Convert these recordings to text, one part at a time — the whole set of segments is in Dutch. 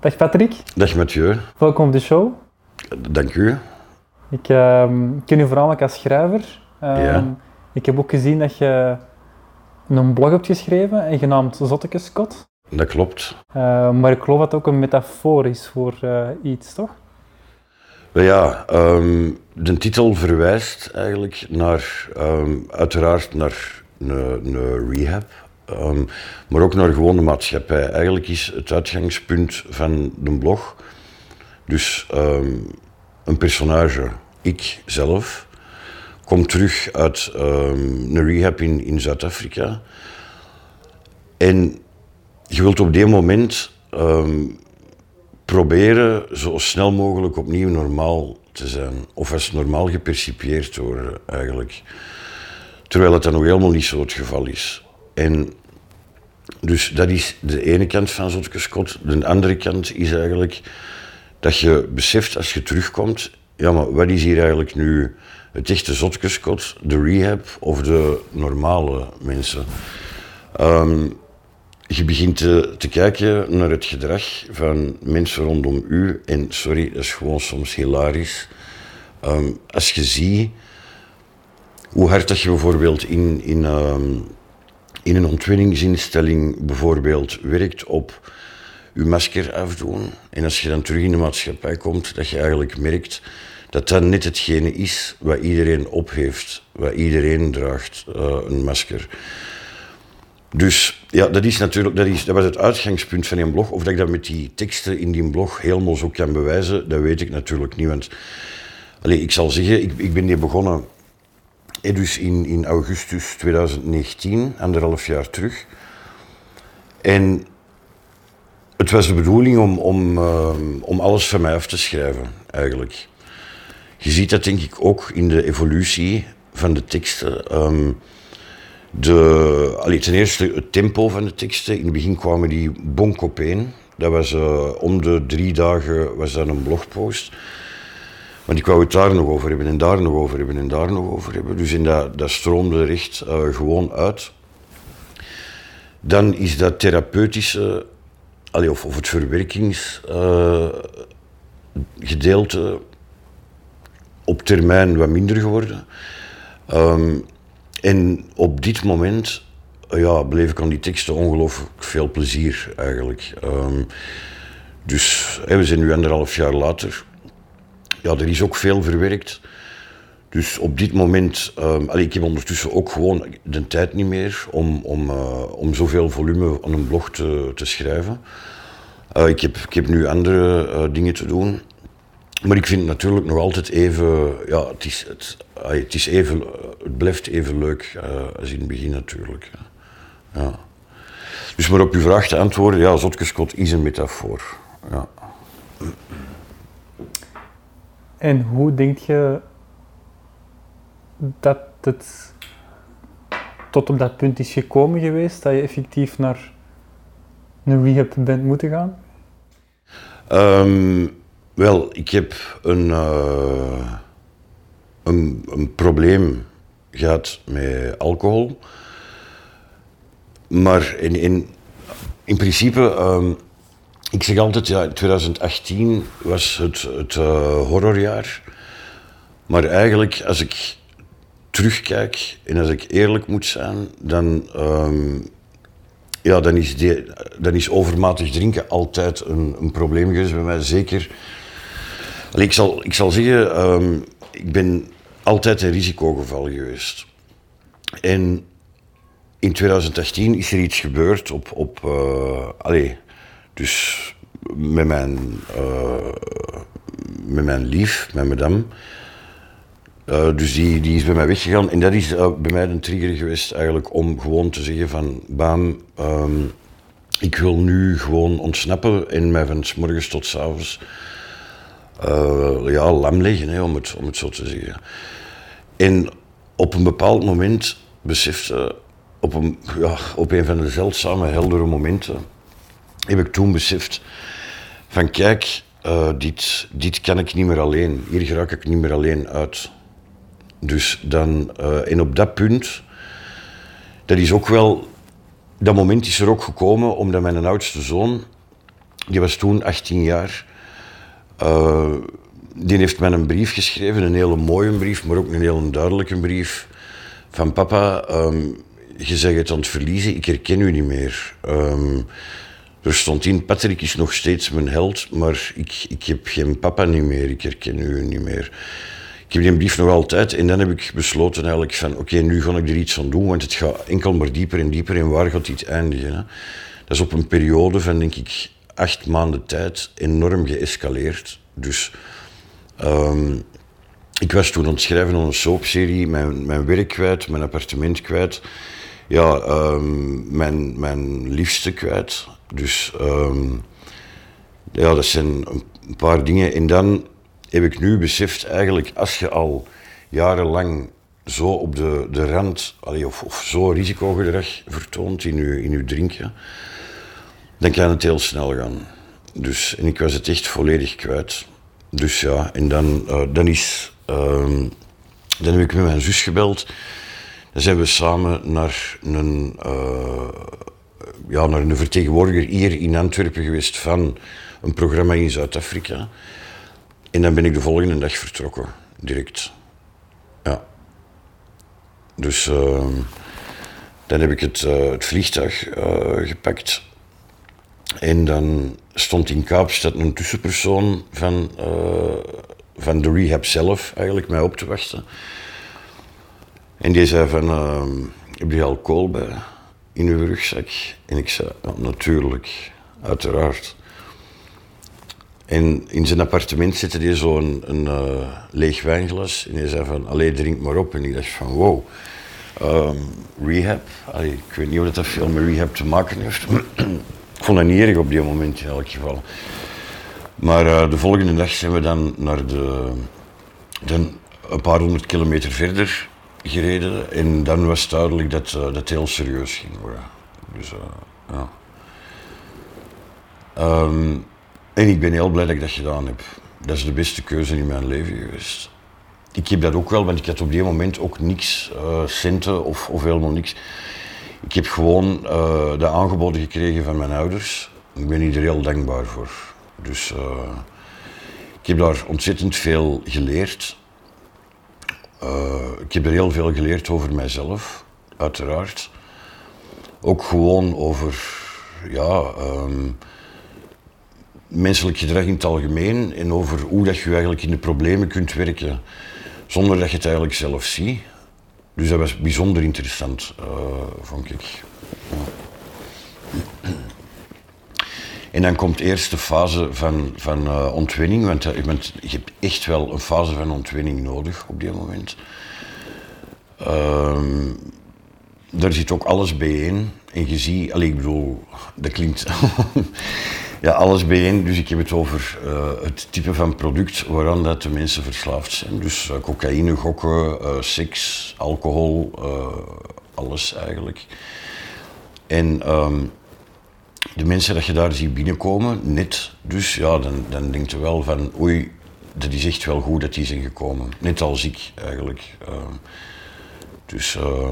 Dag Patrick, Dag Mathieu, welkom op de show. dank u. Ik ehm, ken u voornamelijk als schrijver. Ehm, Ja. Ik heb ook gezien dat je een blog hebt geschreven, en genaamd Zottekeskot. Dat klopt. Eh, maar ik geloof dat het ook een metafoor is voor eh, iets, toch? Ja, ehm, de titel verwijst eigenlijk naar, ehm, uiteraard naar een rehab, ehm, maar ook naar gewoon de maatschappij. Eigenlijk is het uitgangspunt van de blog, dus ehm, een personage, ik zelf, komt terug uit ehm, een rehab in, Zuid-Afrika. En je wilt op dit moment proberen zo snel mogelijk opnieuw normaal te zijn. Of als normaal gepercipieerd worden, eigenlijk. Terwijl het dan nog helemaal niet zo het geval is. En dus dat is de ene kant van Zotkeskot. De andere kant is eigenlijk dat je beseft als je terugkomt, ja maar wat is hier eigenlijk nu het echte Zotkeskot, de rehab of de normale mensen? Ehm, je begint te, te kijken naar het gedrag van mensen rondom u. En sorry, dat is gewoon soms hilarisch. Ehm, als je ziet hoe hard dat je bijvoorbeeld in, in, ehm, in een ontwinningsinstelling bijvoorbeeld werkt op je masker afdoen. En als je dan terug in de maatschappij komt, dat je eigenlijk merkt dat dat net hetgene is wat iedereen op heeft. Wat iedereen draagt, eh, een masker. Dus ja, dat, is natuurlijk, dat, is, dat was het uitgangspunt van een blog. Of dat ik dat met die teksten in die blog helemaal zo kan bewijzen, dat weet ik natuurlijk niet. Want allee, ik zal zeggen, ik, ik ben hier begonnen dus in, in augustus 2019, anderhalf jaar terug. En het was de bedoeling om, om, eh, om alles van mij af te schrijven, eigenlijk. Je ziet dat denk ik ook in de evolutie van de teksten. Ehm, de, allee, ten eerste het tempo van de teksten. In het begin kwamen die bonk opeen. Dat was eh, om de drie dagen was dat een blogpost. Want ik wou het daar nog over hebben en daar nog over hebben en daar nog over hebben. Dus in dat, dat stroomde recht eh, gewoon uit. Dan is dat therapeutische, of, of het verwerkingsgedeelte op termijn wat minder geworden. Ehm, en op dit moment eh, ja, bleef ik aan die teksten ongelooflijk veel plezier eigenlijk. Ehm, dus we zijn nu anderhalf jaar later. Ja, er is ook veel verwerkt. Dus op dit moment, allee, ik heb ondertussen ook gewoon de tijd niet meer om, om, eh, om zoveel volume aan een blog te, te schrijven. Eh, ik, heb, ik heb nu andere eh, dingen te doen. Maar ik vind het natuurlijk nog altijd even, ja, het, is, het, het, is even, het blijft even leuk als in het begin natuurlijk. Ja. Dus maar op uw vraag te antwoorden, ja, Zotkeskot is een metafoor. Ja. En hoe denk je dat het tot op dat punt is gekomen geweest, dat je effectief naar een rehab bent moeten gaan? Ehm, wel, ik heb een, eh, een, een probleem gehad met alcohol. Maar in, in, in principe, ehm, ik zeg altijd, ja, 2018 was het, het eh, horrorjaar. Maar eigenlijk, als ik terugkijk en als ik eerlijk moet zijn, dan, ehm, ja, dan, is, dan is overmatig drinken altijd een, een probleem geweest bij mij. Zeker. Ik, zal, ik zal zeggen, ehm, ik ben altijd een risicogeval geweest. En in 2018 is er iets gebeurd op, op allee, dus met mijn, eh, met mijn lief, met madame. Eh, dus die, die is bij mij weggegaan en dat is eh, bij mij een trigger geweest eigenlijk om gewoon te zeggen van bam, ehm, ik wil nu gewoon ontsnappen en mij van s morgens tot s avonds ja, lam leggen, hè, om, het, om het zo te zeggen. En op een bepaald moment besefte, op een, ja, op een van de zeldzame, heldere momenten, heb ik toen beseft van kijk, eh, dit, dit kan ik niet meer alleen. Hier geraak ik niet meer alleen uit. Dus dan, eh, en op dat punt, dat is ook wel, dat moment is er ook gekomen omdat mijn oudste zoon die was toen 18 jaar. Uh, die heeft mij een brief geschreven, een hele mooie brief, maar ook een hele duidelijke brief. Van papa, um, je zegt het aan het verliezen, ik herken u niet meer. Um, er stond in, Patrick is nog steeds mijn held, maar ik, ik heb geen papa niet meer, ik herken u niet meer. Ik heb die brief nog altijd en dan heb ik besloten eigenlijk van oké, nu ga ik er iets aan doen, want het gaat enkel maar dieper en dieper en waar gaat dit eindigen? Hè? Dat is op een periode van denk ik acht maanden tijd enorm geëscaleerd. Dus um, ik was toen aan het schrijven aan een soapserie, mijn, mijn werk kwijt, mijn appartement kwijt, ja, um, mijn, mijn liefste kwijt. Dus um, ja, dat zijn een paar dingen. En dan heb ik nu beseft, eigenlijk, als je al jarenlang zo op de, de rand, of, of zo risicogedrag vertoont in je, in uw drinken, dan kan het heel snel gaan. Dus, en ik was het echt volledig kwijt. Dus ja, en dan, uh, dan is... Uh, dan heb ik met mijn zus gebeld. Dan zijn we samen naar een, uh, ja, naar een vertegenwoordiger hier in Antwerpen geweest van een programma in Zuid-Afrika. En dan ben ik de volgende dag vertrokken, direct. Ja. Dus uh, dan heb ik het, het vliegtuig uh, gepakt. En dan stond in Kaapstad een tussenpersoon van, van de rehab zelf eigenlijk mij op te wachten. En die zei van, heb je alcohol bij in uw rugzak? En ik zei, natuurlijk, uiteraard. En in zijn appartement zette hij zo'n een, uh, leeg wijnglas. En hij zei van, allee, drink maar op. En ik dacht van, wow, um, rehab. Ik weet niet of dat veel met rehab te maken heeft. ik vond dat niet op die moment in elk geval. Maar uh, de volgende dag zijn we dan naar de, de, een paar honderd kilometer verder gereden. En dan was duidelijk dat uh, dat heel serieus ging worden. Dus ja. Um, en ik ben heel blij dat ik dat gedaan heb. Dat is de beste keuze in mijn leven geweest. Ik heb dat ook wel, want ik had op die moment ook niks, uh, centen of, of helemaal niks. Ik heb gewoon de aangeboden gekregen van mijn ouders. Ik ben hier heel dankbaar voor. Dus ik heb daar ontzettend veel geleerd. Ik heb er heel veel geleerd over mijzelf, uiteraard. Ook gewoon over, ja, um, menselijk gedrag in het algemeen en over hoe dat je eigenlijk in de problemen kunt werken zonder dat je het eigenlijk zelf ziet. Dus dat was bijzonder interessant, uh, vond ik. En dan komt eerst de fase van, van uh, ontwinning, want, uh, want, je hebt echt wel een fase van ontwinning nodig op dit moment. Daar zit ook alles bijeen. En je ziet, allee, ik bedoel, dat klinkt Ja, alles bijeen. Dus ik heb het over uh, het type van product waaraan dat de mensen verslaafd zijn. Dus cocaïne, gokken, seks, alcohol, alles eigenlijk. En um, de mensen dat je daar ziet binnenkomen, net dus, ja, dan, dan denk je wel van oei, dat is echt wel goed dat die zijn gekomen. Net als ik eigenlijk. Dus uh,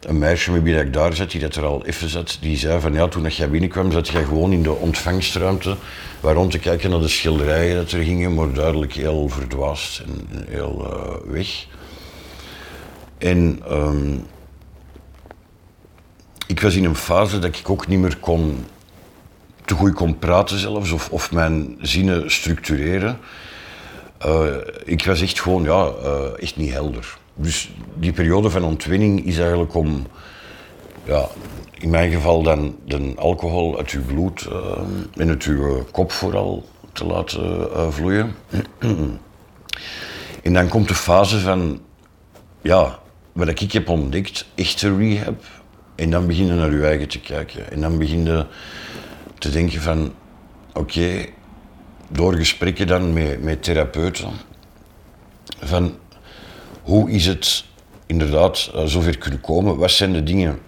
een meisje met wie ik daar zat, die dat er al even zat, die zei van ja, toen dat jij binnenkwam, zat jij gewoon in de ontvangstruimte, waarom te kijken naar de schilderijen dat er gingen, maar duidelijk heel verdwaasd en heel uh, weg. En um, ik was in een fase dat ik ook niet meer kon, te goed kon praten zelfs, of, of mijn zinnen structureren. Uh, ik was echt gewoon, ja, uh, echt niet helder. Dus die periode van ontwinning is eigenlijk om, ja, in mijn geval dan de alcohol uit uw bloed uh, en uit uw kop vooral te laten vloeien. en dan komt de fase van, ja, wat ik heb ontdekt, echte rehab. En dan begin je naar je eigen te kijken. En dan begin je te denken van, oké, door gesprekken dan met, met therapeuten, van hoe is het inderdaad uh, zover kunnen komen? Wat zijn de dingen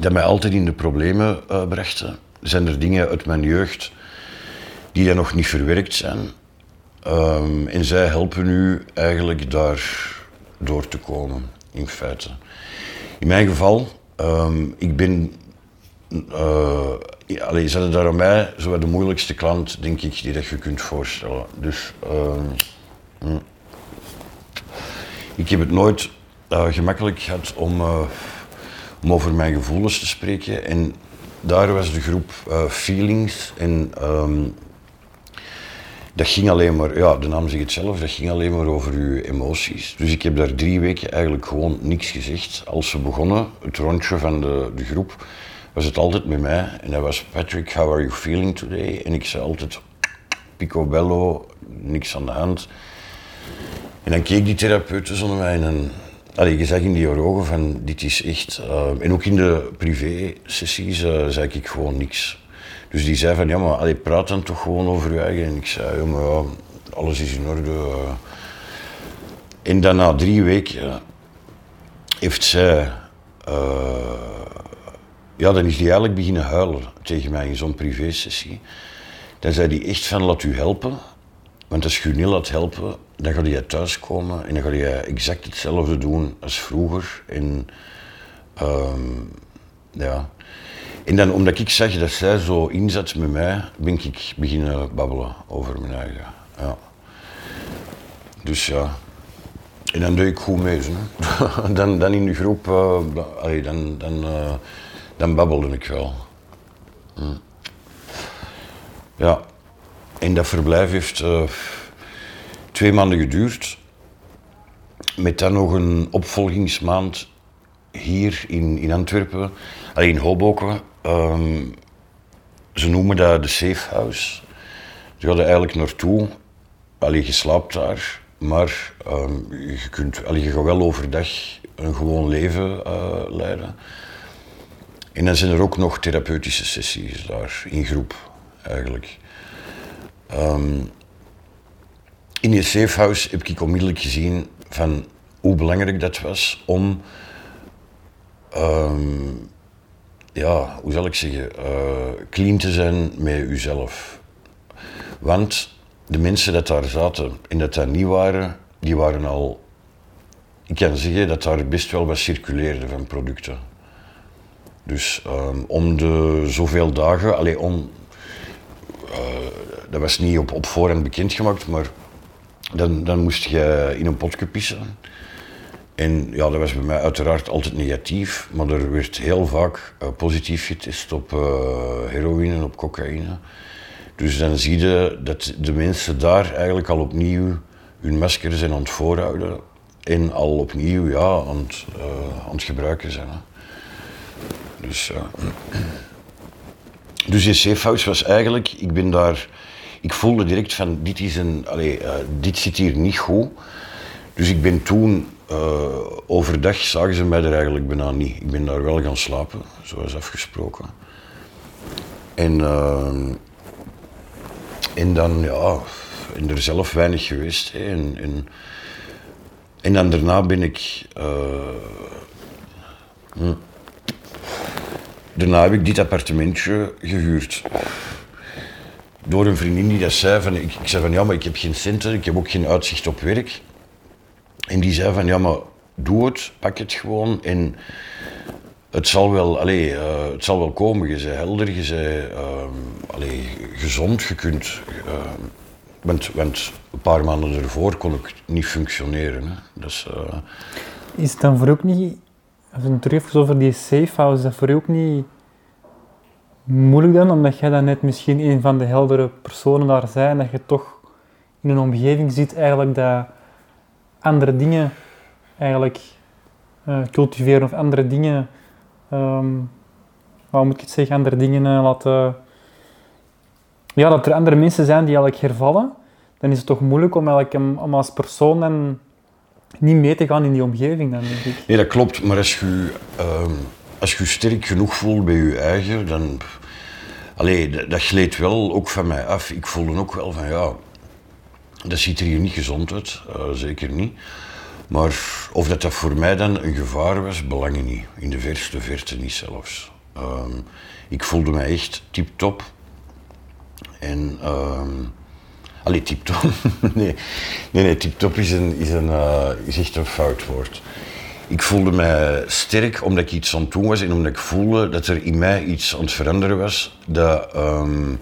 die mij altijd in de problemen uh, brachten? Zijn er dingen uit mijn jeugd die dan nog niet verwerkt zijn? Um, en zij helpen u eigenlijk daar door te komen, in feite. In mijn geval, um, ik ben uh, allee, ze daar aan mij zo de moeilijkste klant, denk ik, die dat je kunt voorstellen. Dus uh, ik heb het nooit uh, gemakkelijk gehad om, om over mijn gevoelens te spreken. En daar was de groep Feelings. En um, dat ging alleen maar, ja, de naam zegt het zelf, dat ging alleen maar over uw emoties. Dus ik heb daar drie weken eigenlijk gewoon niks gezegd. Als ze begonnen, het rondje van de, de groep, was het altijd met mij. En dat was Patrick, how are you feeling today? En ik zei altijd picobello, niks aan de hand. En dan keek die therapeut zonder mij en allee, je in die ogen van dit is echt... Uh, en ook in de privé-sessies uh, zei ik gewoon niks. Dus die zei van ja maar allee, praat dan toch gewoon over je eigen. En ik zei ja maar alles is in orde. Uh. En dan na drie weken heeft zij ja, dan is hij eigenlijk beginnen huilen tegen mij in zo'n privé-sessie. Dan zei hij echt van, laat u helpen. Want als je je niet laat helpen, dan ga je thuiskomen en dan ga je exact hetzelfde doen als vroeger. En, um, ja. en dan, omdat ik zag dat zij zo inzet met mij, ben ik beginnen babbelen over mijn eigen. Ja. Dus ja. En dan doe ik goed mee. dan, dan in de groep, uh, dan, dan, uh, dan babbelde ik wel. Hm. Ja, en dat verblijf heeft uh, twee maanden geduurd. Met dan nog een opvolgingsmaand hier in, in Antwerpen, alleen in Hoboken. Um, ze noemen dat de safe house. Ze hadden eigenlijk naartoe. Allee, je slaapt daar, maar um, je, kunt, allee, je wel overdag een gewoon leven uh, leiden. En dan zijn er ook nog therapeutische sessies daar in groep, eigenlijk. Um, in je safe house heb ik onmiddellijk gezien van hoe belangrijk dat was om, um, ja, hoe zal ik zeggen, uh, clean te zijn met jezelf. Want de mensen dat daar zaten en dat daar niet waren, die waren al, ik kan zeggen dat daar best wel wat circuleerde van producten. Dus um, om de zoveel dagen, alleen om, uh, dat was niet op, op voorhand bekendgemaakt, maar dan, dan moest je in een potje pissen. En ja, dat was bij mij uiteraard altijd negatief, maar er werd heel vaak uh, positief getest op uh, heroïne en op cocaïne. Dus dan zie je dat de mensen daar eigenlijk al opnieuw hun masker zijn aan het voorhouden en al opnieuw ja, aan, het, gebruiken zijn. Dus, ja. dus safehouse was eigenlijk, ik ben daar, ik voelde direct van dit is een, allez, uh, dit zit hier niet goed. Dus ik ben toen, uh, overdag zagen ze mij er eigenlijk bijna niet. Ik ben daar wel gaan slapen, zoals afgesproken. En, uh, en dan, ja, en er zelf weinig geweest. Hè. En, en, dan daarna ben ik. Hm. Daarna heb ik dit appartementje gehuurd. Door een vriendin die dat zei van, ik, ik zei van ja, maar ik heb geen centen, ik heb ook geen uitzicht op werk. En die zei van ja, maar doe het, pak het gewoon en het zal wel, allee, uh, het zal wel komen. Je bent helder, je bent uh, allee, gezond, je kunt... Uh, want, want een paar maanden ervoor kon ik niet functioneren. Hè. Dus, Is het dan voor ook niet het terug over die safe house, is dat voor jou ook niet moeilijk dan, omdat jij dan net misschien een van de heldere personen daar en dat je toch in een omgeving ziet eigenlijk dat andere dingen eigenlijk uh, cultiveren of andere dingen, um, moet ik het zeggen, andere dingen uh, laten... Ja, dat er andere mensen zijn die eigenlijk hervallen, dan is het toch moeilijk om, eigenlijk, om als persoon dan niet mee te gaan in die omgeving dan, denk ik. Nee, dat klopt. Maar als je uh, als je sterk genoeg voelt bij je eigen, dan... Allee, dat, gleed wel ook van mij af. Ik voelde ook wel van, ja... Dat ziet er hier niet gezond uit. Uh, zeker niet. Maar of dat, dat voor mij dan een gevaar was, belangen niet. In de verste verte niet zelfs. Uh, ik voelde me echt tip-top. En... Ehm, Allee, tip-top. nee, nee, nee tip-top is, een, is, een, uh, is echt een fout woord. ik voelde mij sterk omdat ik iets aan het doen was en omdat ik voelde dat er in mij iets aan het veranderen was dat, ehm,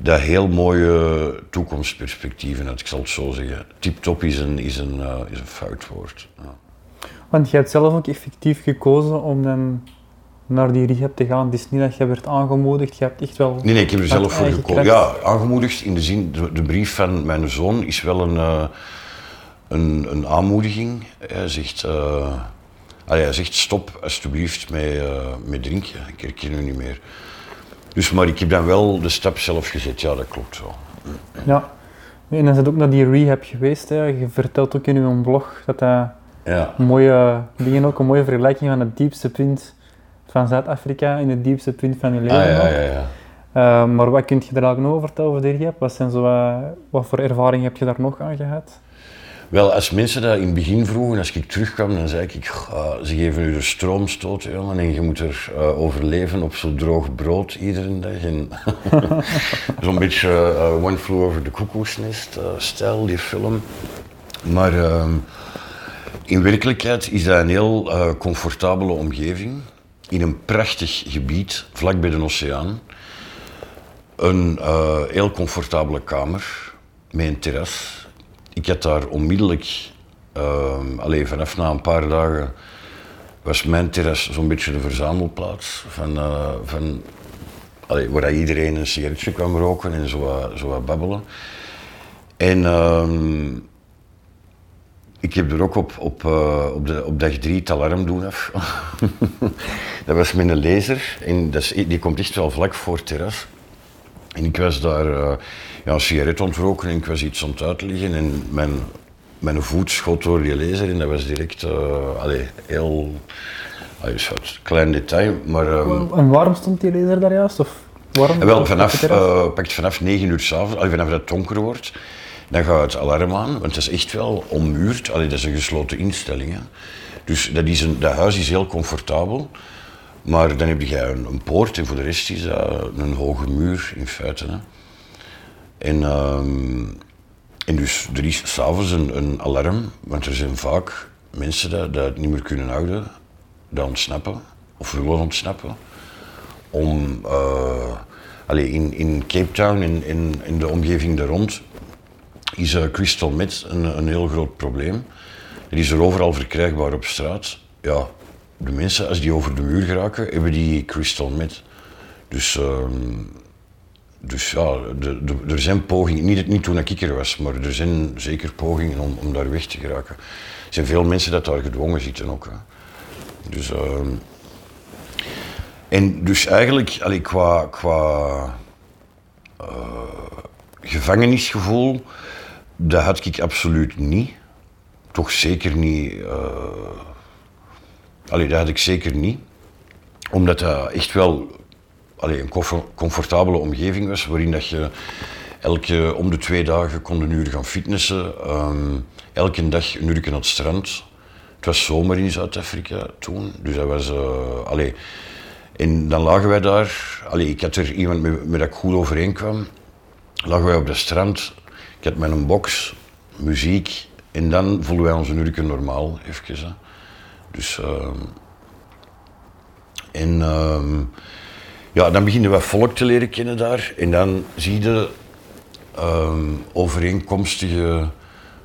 dat heel mooie toekomstperspectieven had, ik zal het zo zeggen. Tip-top is een, is, een, uh, is een fout woord. Ja. Want je hebt zelf ook effectief gekozen om dan naar die rehab te gaan. Het is niet dat je werd aangemoedigd, je hebt echt wel... Nee, nee ik heb er zelf voor gekozen. Ja, aangemoedigd in de zin, de, de, brief van mijn zoon is wel een, uh, een, een aanmoediging. Hij zegt... Uh, hij zegt stop alsjeblieft met, uh, met drinken, ik herken u niet meer. Dus, maar ik heb dan wel de stap zelf gezet, ja dat klopt wel. Ja, en dan is het ook naar die rehab geweest. Hè. Je vertelt ook in uw blog dat dat ja. een mooie, begin ook een mooie vergelijking van het diepste punt van Zuid-Afrika in het diepste punt van je leven. Ah, ja, ja, ja. Uh, maar wat kun je er eigenlijk nog over vertellen over rehab? Wat, zijn zo, uh, wat voor ervaring heb je daar nog aan gehad? Wel, als mensen dat in het begin vroegen, als ik terugkwam, dan zei ik, ze geven u de stroomstoot, jongen, en je moet er uh, overleven op zo droog brood iedere dag. Zo'n beetje uh, One Flew Over the Cuckoo's Nest stijl, die film. Maar ehm, in werkelijkheid is dat een heel comfortabele omgeving, in een prachtig gebied, vlak bij de oceaan. Een heel comfortabele kamer, met een terras ik had daar onmiddellijk, uh, alleen vanaf na een paar dagen, was mijn terras zo'n beetje de verzamelplaats van, uh, van waar iedereen een sigaretje kwam roken en zo, zo wat babbelen. En uh, ik heb er ook op, op, uh, op, de, op dag drie het alarm doen af. dat was met een laser en dat is, die komt echt wel vlak voor het terras. En ik was daar uh, ja, een sigaret ontroken en ik was iets aan het uitleggen en mijn, mijn voet schot door die laser en dat was direct uh, heel allee, klein detail. Maar, um, en waarom stond die laser daar juist? Of waarom wel, vanaf, pakt vanaf 9 uur s'avonds, vanaf dat het donker wordt, dan gaat het alarm aan, want het is echt wel ommuurd. Allee, dat is een gesloten instelling. Hè. Dus dat, is een, dat huis is heel comfortabel. Maar dan heb je een, een, poort en voor de rest is dat een hoge muur in feite. Hè. En, en dus er is s'avonds een, een alarm, want er zijn vaak mensen die, die het niet meer kunnen houden, die ontsnappen of willen ontsnappen. Om, uh, in, in Cape Town en in, in, de omgeving daar rond is uh, crystal meth een, een heel groot probleem. Het is er overal verkrijgbaar op straat. Ja, de mensen, als die over de muur geraken, hebben die crystal meth. Dus, uh, dus ja, de, de, er zijn pogingen, niet, niet toen ik er was, maar er zijn zeker pogingen om, daar weg te geraken. Er zijn veel mensen dat daar gedwongen zitten ook. Dus, uh, en dus eigenlijk, allee, qua, qua uh, gevangenisgevoel, dat had ik absoluut niet. Toch zeker niet uh, Allee, dat had ik zeker niet. Omdat dat echt wel allee, een comfortabele omgeving was, waarin dat je elke, om de twee dagen kon een gaan fitnessen. Um, elke dag een uur aan het strand. Het was zomer in Zuid-Afrika toen, dus dat was... Uh, allee, en dan lagen wij daar, allee, ik had er iemand met, met dat ik goed overeen kwam. Lagen wij op het strand, had met een box, muziek, en dan voelden wij ons een normaal, even. Dus, uh, en uh, ja, dan beginnen we volk te leren kennen daar. En dan zie je uh, overeenkomstige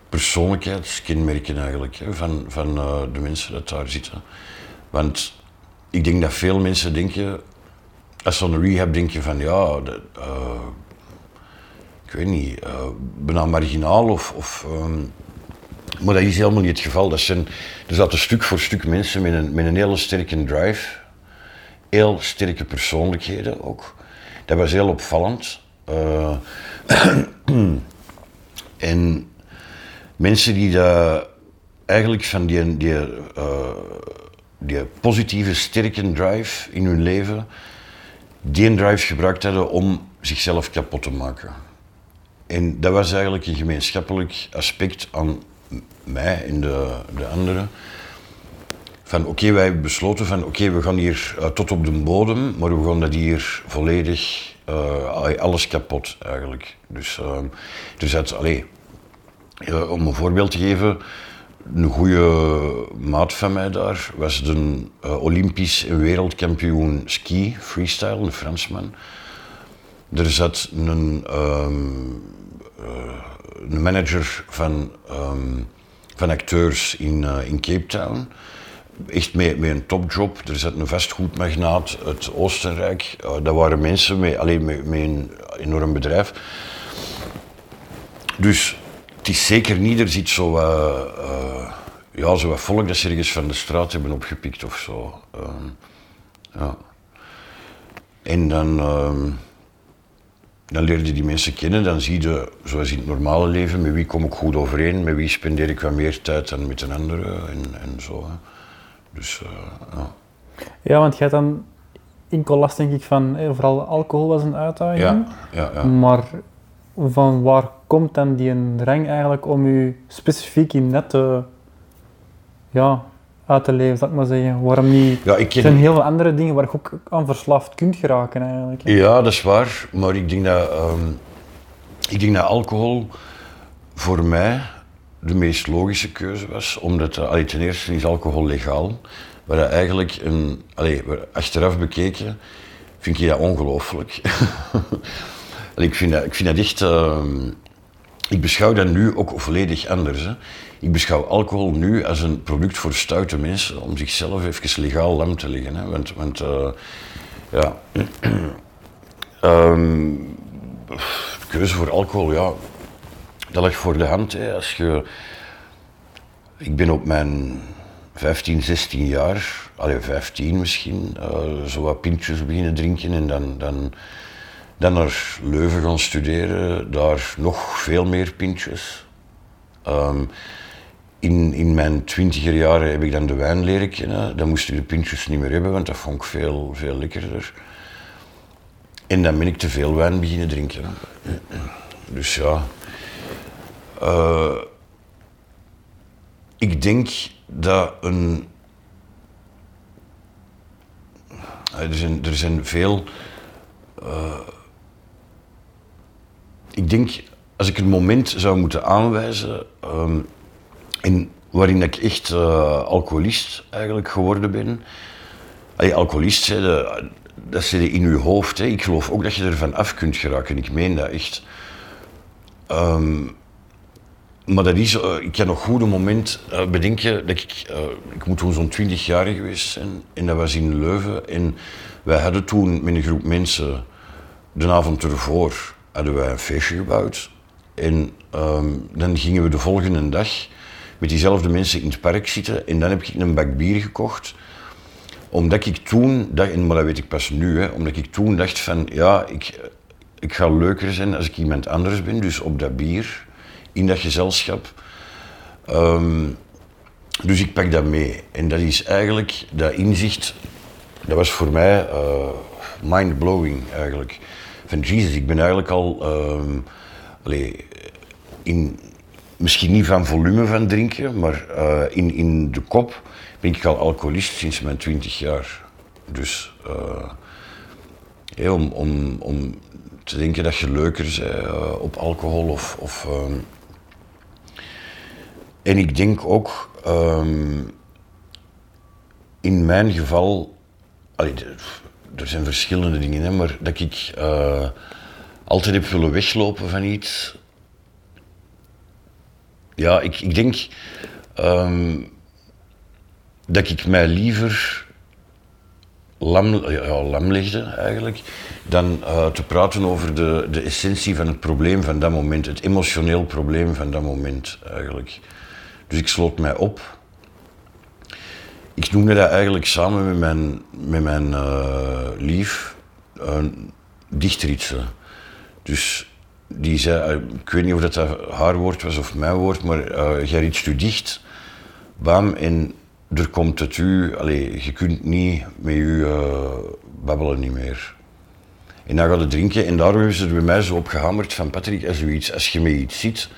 persoonlijkheidskenmerken eigenlijk hè, van, van uh, de mensen dat daar zitten. Want ik denk dat veel mensen denken, als ze aan een rehab denken van ja, uh, ik weet niet, uh, bijna marginaal of, of um, maar dat is helemaal niet het geval. Dat zijn, er zaten stuk voor stuk mensen met een, met een hele sterke drive. Heel sterke persoonlijkheden ook. Dat was heel opvallend. Uh, en mensen die dat eigenlijk van die, die, uh, die positieve, sterke drive in hun leven, die drive gebruikt hadden om zichzelf kapot te maken. En dat was eigenlijk een gemeenschappelijk aspect aan mij en de, de anderen. Van oké, wij hebben besloten van oké, we gaan hier uh, tot op de bodem, maar we gaan dat hier volledig, uh, alles kapot eigenlijk. Dus, uh, dus dat, allee, om een voorbeeld te geven, een goede maat van mij daar was uh, Olympisch en wereldkampioen ski, freestyle, een Fransman. Er zat een, um, uh, een manager van, um, van acteurs in, uh, in Cape Town. Echt met, een topjob. Er zat een vastgoedmagnaat uit Oostenrijk. dat waren mensen met, alleen met, een enorm bedrijf. Dus het is zeker niet, er zit zo, uh, ja, zo wat volk dat ze ergens van de straat hebben opgepikt of zo. Uh, ja. En dan, uh, dan leer je die mensen kennen, dan zie je, zoals in het normale leven, met wie kom ik goed overeen, met wie spendeer ik wat meer tijd dan met een andere en, en zo. Hè. Dus, uh, ja. Ja, want jij dan enkel last denk ik van, eh, vooral alcohol was een uitdaging. Ja, ja, ja. Maar van waar komt dan die drang eigenlijk om u specifiek in net te, ja, uit te leven, zal ik maar zeggen? Waarom niet? Ja, ik ken... Er zijn heel veel andere dingen waar je ook aan verslaafd kunt geraken eigenlijk. Hè? Ja, dat is waar. Maar ik denk dat, um, ik denk dat alcohol voor mij de meest logische keuze was. Omdat, allee, ten eerste is alcohol legaal. Waar eigenlijk, een, allee, achteraf bekeken, vind ik dat ongelooflijk. ik, vind dat, ik vind dat echt... Uh, ik beschouw dat nu ook volledig anders. Hè. Ik beschouw alcohol nu als een product voor stoute mensen om zichzelf even legaal lam te liggen. Hè. Want, want uh, ja... um, keuze voor alcohol, ja, dat ligt voor de hand. Hè. Als je... Ik ben op mijn 15, 16 jaar, allee, 15 misschien, uh, zo wat pintjes beginnen drinken en dan, dan dan naar Leuven gaan studeren, daar nog veel meer pintjes. Um, in, in mijn twintiger jaren heb ik dan de wijn leren kennen. Dan moest ik de pintjes niet meer hebben, want dat vond ik veel, veel lekkerder. En dan ben ik te veel wijn beginnen drinken. Dus ja. Uh, ik denk dat een. Er zijn, er zijn veel. Uh, ik denk, als ik een moment zou moeten aanwijzen, um, in, waarin ik echt uh, alcoholist eigenlijk geworden ben. Allee, alcoholist, hè, dat zit in je hoofd. Hè. Ik geloof ook dat je ervan af kunt geraken. Ik meen dat echt. Um, maar dat is, uh, ik kan nog goed een moment uh, bedenken dat ik, ik moet toen zo'n twintig jaar geweest zijn en dat was in Leuven. En wij hadden toen met een groep mensen de avond ervoor hadden wij een feestje gebouwd. En um, dan gingen we de volgende dag met diezelfde mensen in het park zitten. En dan heb ik een bak bier gekocht. Omdat ik toen dacht, maar dat weet ik pas nu, hè, omdat ik toen dacht van ja, ik, ik ga leuker zijn als ik iemand anders ben. Dus op dat bier, in dat gezelschap. Um, dus ik pak dat mee. En dat is eigenlijk, dat inzicht, dat was voor mij uh, mind-blowing eigenlijk van Jesus, ik ben eigenlijk al allee, in, misschien niet van volume van drinken, maar uh, in, in de kop ben ik al alcoholist sinds mijn twintig jaar. Dus uh, om, om, om te denken dat je leuker bent uh, op alcohol of. of um, en ik denk ook, um, in mijn geval, er zijn verschillende dingen, hè, maar dat ik altijd heb willen weglopen van iets. Ja, ik, ik denk um, dat ik mij liever lam, lam legde eigenlijk, dan uh, te praten over de, de essentie van het probleem van dat moment, het emotioneel probleem van dat moment eigenlijk. Dus ik sloot mij op ik noemde dat eigenlijk samen met mijn, met mijn uh, lief een dichtritse. Dus die zei, uh, ik weet niet of dat, dat haar woord was of mijn woord, maar uh, jij ritst u dicht, bam, en er komt het u, allez, je kunt niet met u babbelen niet meer. En dan gaat het drinken en daarom is het bij mij zo opgehamerd van Patrick, als, u iets, als je met iets ziet,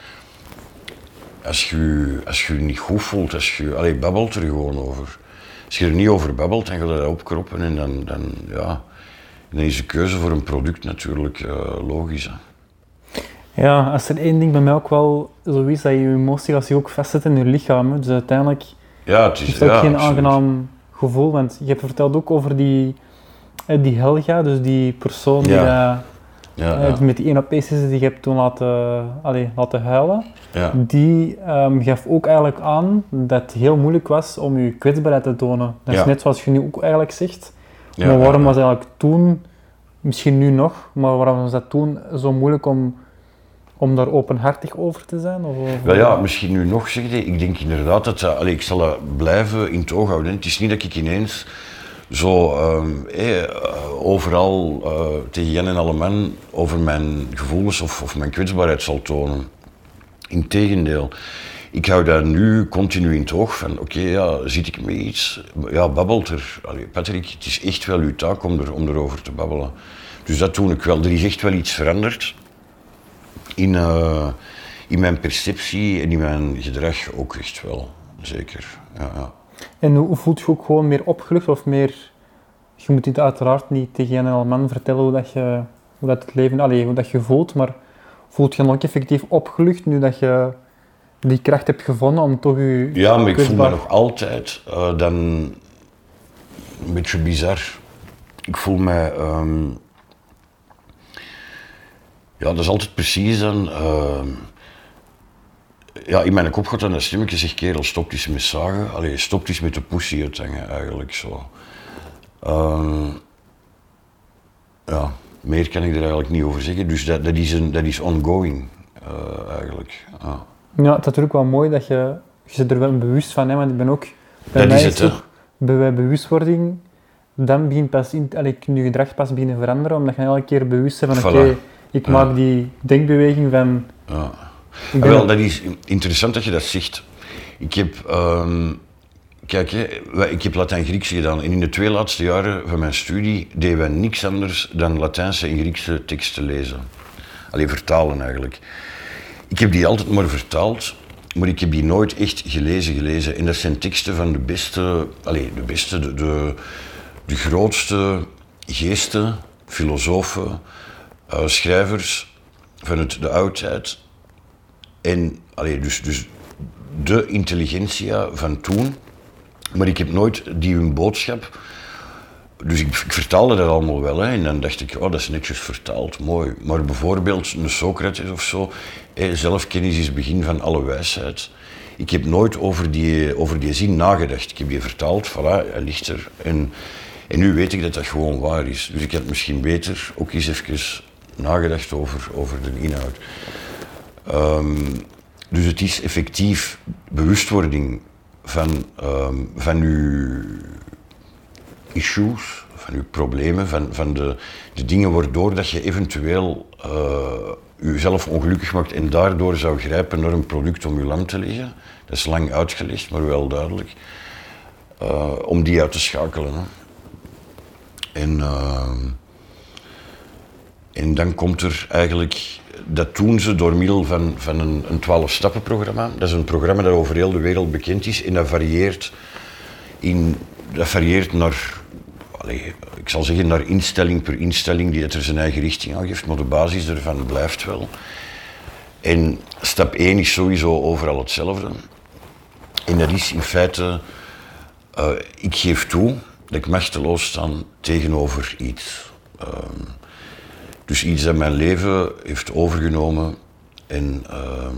als je als je, niet goed voelt, als je, allez, babbelt er gewoon over als je er niet over babbelt, dan ga je dat opkroppen en dan, dan, ja, dan is de keuze voor een product natuurlijk logisch. Ja, als er één ding bij mij ook wel zo is, dat je emotie als je ook vastzit in je lichaam. hè. Dus uiteindelijk Ja, het is, is dat ja, geen absoluut. aangenaam gevoel. Want je hebt verteld ook over die, die Helga, dus die persoon die Ja. eh, Ja, eh, ja, met die ene die je hebt toen laten, allee, laten huilen. ja. Die ehm, gaf ook eigenlijk aan dat het heel moeilijk was om je kwetsbaarheid te tonen. Dat is net zoals je nu ook eigenlijk zegt. Maar waarom was eigenlijk toen, misschien nu nog, maar waarom was dat toen zo moeilijk om, om daar openhartig over te zijn? Of, Wel ja, misschien nu nog zeg je, ik denk inderdaad dat allee, ik zal dat blijven in het oog houden. Het is niet dat ik ineens zo ehm, eh, eh, overal eh, tegen Jan en alle man over mijn gevoelens of, of mijn kwetsbaarheid zal tonen. Integendeel. Ik hou dat nu continu in het oog van, oké, ja, zit ik met iets? Ja, babbelt er. Patrick, het is echt wel uw taak om, er, om erover te babbelen. Dus dat doe ik wel. Er is echt wel iets veranderd in, eh, in mijn perceptie en in mijn gedrag ook echt wel. Zeker. Ja, ja. En hoe, voelt je ook gewoon meer opgelucht of meer... Je moet dit uiteraard niet tegen Jan en Alman vertellen hoe, dat je, hoe dat het leven... Allee, hoe dat je voelt, maar voelt je dan ook effectief opgelucht nu dat je die kracht hebt gevonden om toch je ja, maar ik voel me nog altijd eh, dan een beetje bizar. Ik voel me. ehm, ja, dat is altijd precies dan. ehm, ja, in mijn kop gaat dan een stemmetje zegt, kerel, stop eens met zagen. Allee, stop eens met de pussy uithangen, eigenlijk zo. Ehm, ja, meer kan ik er eigenlijk niet over zeggen. Dus dat, dat, is, een, dat is ongoing, eh, eigenlijk. Ja. Ja, het is natuurlijk wel mooi dat je, je zit er wel bewust van, hè, want ik ben ook... Bij Dat mij is het, hè. bij bewustwording, dan begint pas in, allee, kun je gedrag pas beginnen veranderen, omdat je elke keer bewust bent van, Voilà. Ik maak die denkbeweging van... Ja. Ah, wel, dat is interessant dat je dat zegt. Ik heb, ehm, kijk, hè, ik heb Latijn-Grieks gedaan en in de twee laatste jaren van mijn studie deden wij niks anders dan Latijnse en Griekse teksten lezen. Alleen vertalen eigenlijk. Ik heb die altijd maar vertaald, maar ik heb die nooit echt gelezen, gelezen. En dat zijn teksten van de beste, allez, de beste, de, de, de grootste geesten, filosofen, schrijvers van het, de oudheid. En allee, dus, dus de intelligentia van toen. Maar ik heb nooit die boodschap. Dus ik, ik vertaalde dat allemaal wel. Hè, en dan dacht ik, oh, dat is netjes vertaald, mooi. Maar bijvoorbeeld een Socrates of zo. Zelfkennis is het begin van alle wijsheid. Ik heb nooit over die, over die zin nagedacht. Ik heb die vertaald, voilà, hij ligt er. En, en nu weet ik dat dat gewoon waar is. Dus ik had misschien beter ook eens even nagedacht over, over de inhoud. Ehm, dus het is effectief bewustwording van, ehm, van uw issues, van uw problemen, van, van de, de dingen waardoor dat je eventueel eh jezelf ongelukkig maakt en daardoor zou grijpen naar een product om je lam te leggen. Dat is lang uitgelegd, maar wel duidelijk. Eh, om die uit te schakelen. Hè. En, ehm, en dan komt er eigenlijk, dat doen ze door middel van, van een, een 12-stappen-programma. Dat is een programma dat over heel de wereld bekend is en dat varieert, in, dat varieert naar, allee, ik zal zeggen, naar instelling per instelling die het er zijn eigen richting aan geeft, maar de basis ervan blijft wel. En stap 1 is sowieso overal hetzelfde. En dat is in feite, eh, ik geef toe dat ik machteloos sta tegenover iets. Ehm, dus iets dat mijn leven heeft overgenomen. En, ehm,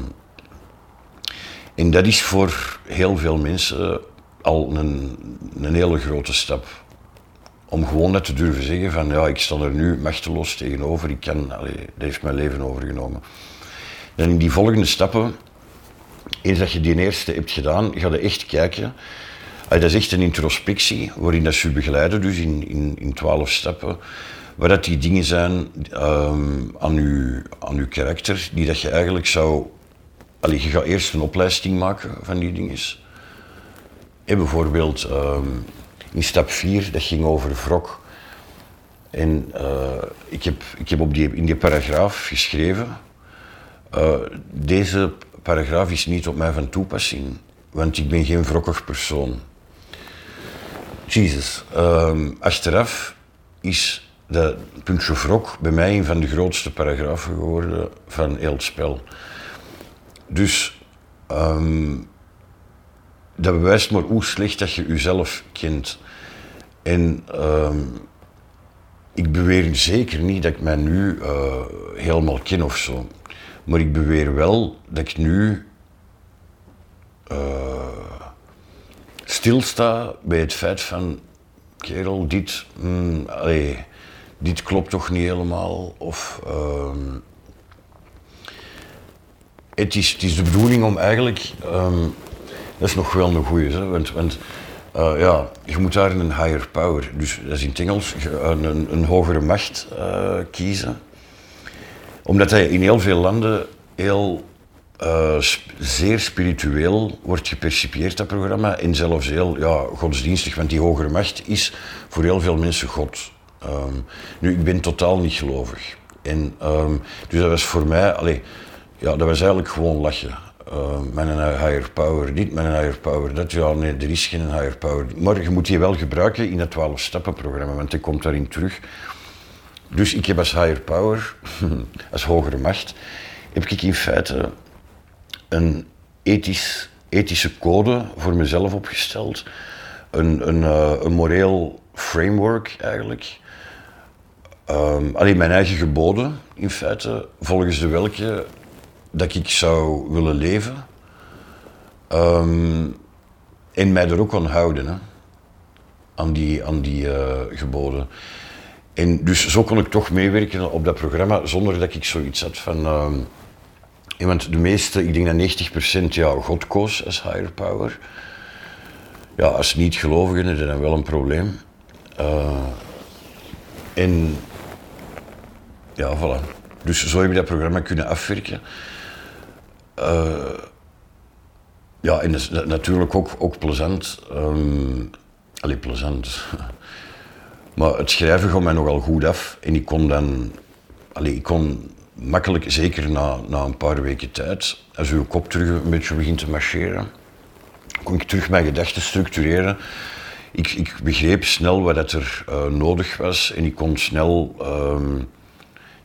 en dat is voor heel veel mensen al een, een hele grote stap. Om gewoon dat te durven zeggen van ja, ik sta er nu machteloos tegenover, ik kan, dat heeft mijn leven overgenomen. Dan in die volgende stappen, eens dat je die eerste hebt gedaan, ga je echt kijken. Dat is echt een introspectie, waarin dat je begeleiden, dus in, in, in twaalf stappen. Waar dat die dingen zijn ehm, aan, je, aan je karakter, die dat je eigenlijk zou... Allee, je gaat eerst een opleiding maken van die dingen. En bijvoorbeeld ehm, in stap 4, dat ging over wrok. En eh, ik, heb, ik heb op die, in die paragraaf geschreven, eh, deze paragraaf is niet op mij van toepassing, want ik ben geen wrokkig persoon. Jezus. Ehm, achteraf is dat puntje wrok bij mij een van de grootste paragrafen geworden van heel het spel. Dus ehm, dat bewijst maar hoe slecht dat je jezelf kent. En ehm, ik beweer zeker niet dat ik mij nu eh, helemaal ken of zo. Maar ik beweer wel dat ik nu uh, stilsta bij het feit van, kerel, dit, mm, dit klopt toch niet helemaal. Of, uh, het, is, de bedoeling om eigenlijk, um, dat is nog wel een goeie, want, want uh, ja, je moet daar een higher power, dus dat is in het Engels, een, een, hogere macht uh, kiezen. Omdat hij in heel veel landen heel uh, zeer spiritueel wordt gepercipieerd, dat programma. En zelfs heel ja, godsdienstig, want die hogere macht is voor heel veel mensen God. Um, nu, ik ben totaal niet gelovig. En, um, dus dat was voor mij, allee, ja, dat was eigenlijk gewoon lachen. Uh, met een higher power dit, met een higher power dat. Ja, nee, er is geen higher power. Maar je moet die wel gebruiken in het 12-stappen-programma, want die komt daarin terug. Dus ik heb als higher power, als hogere macht, heb ik in feite een ethisch, ethische code voor mezelf opgesteld. Een, een, uh, een moreel framework eigenlijk. Um, alleen mijn eigen geboden, in feite, volgens de welke dat ik zou willen leven. Um, en mij er ook aan houden, hè, aan die, aan die uh, geboden. En dus zo kon ik toch meewerken op dat programma zonder dat ik zoiets had van. Want de meeste, ik denk dat 90% ja, God koos als higher power. Ja, als niet-gelovigen is dat wel een probleem. Uh, en ja, voilà. Dus zo heb je dat programma kunnen afwerken. Uh, ja, en is natuurlijk ook, ook plezant. Um, allee, plezant. maar het schrijven gaat mij nogal goed af. En ik kon dan... Allee, ik kon makkelijk, zeker na, na een paar weken tijd, als uw kop terug een beetje begint te marcheren, kon ik terug mijn gedachten structureren. Ik, ik begreep snel wat er uh, nodig was en ik kon snel um,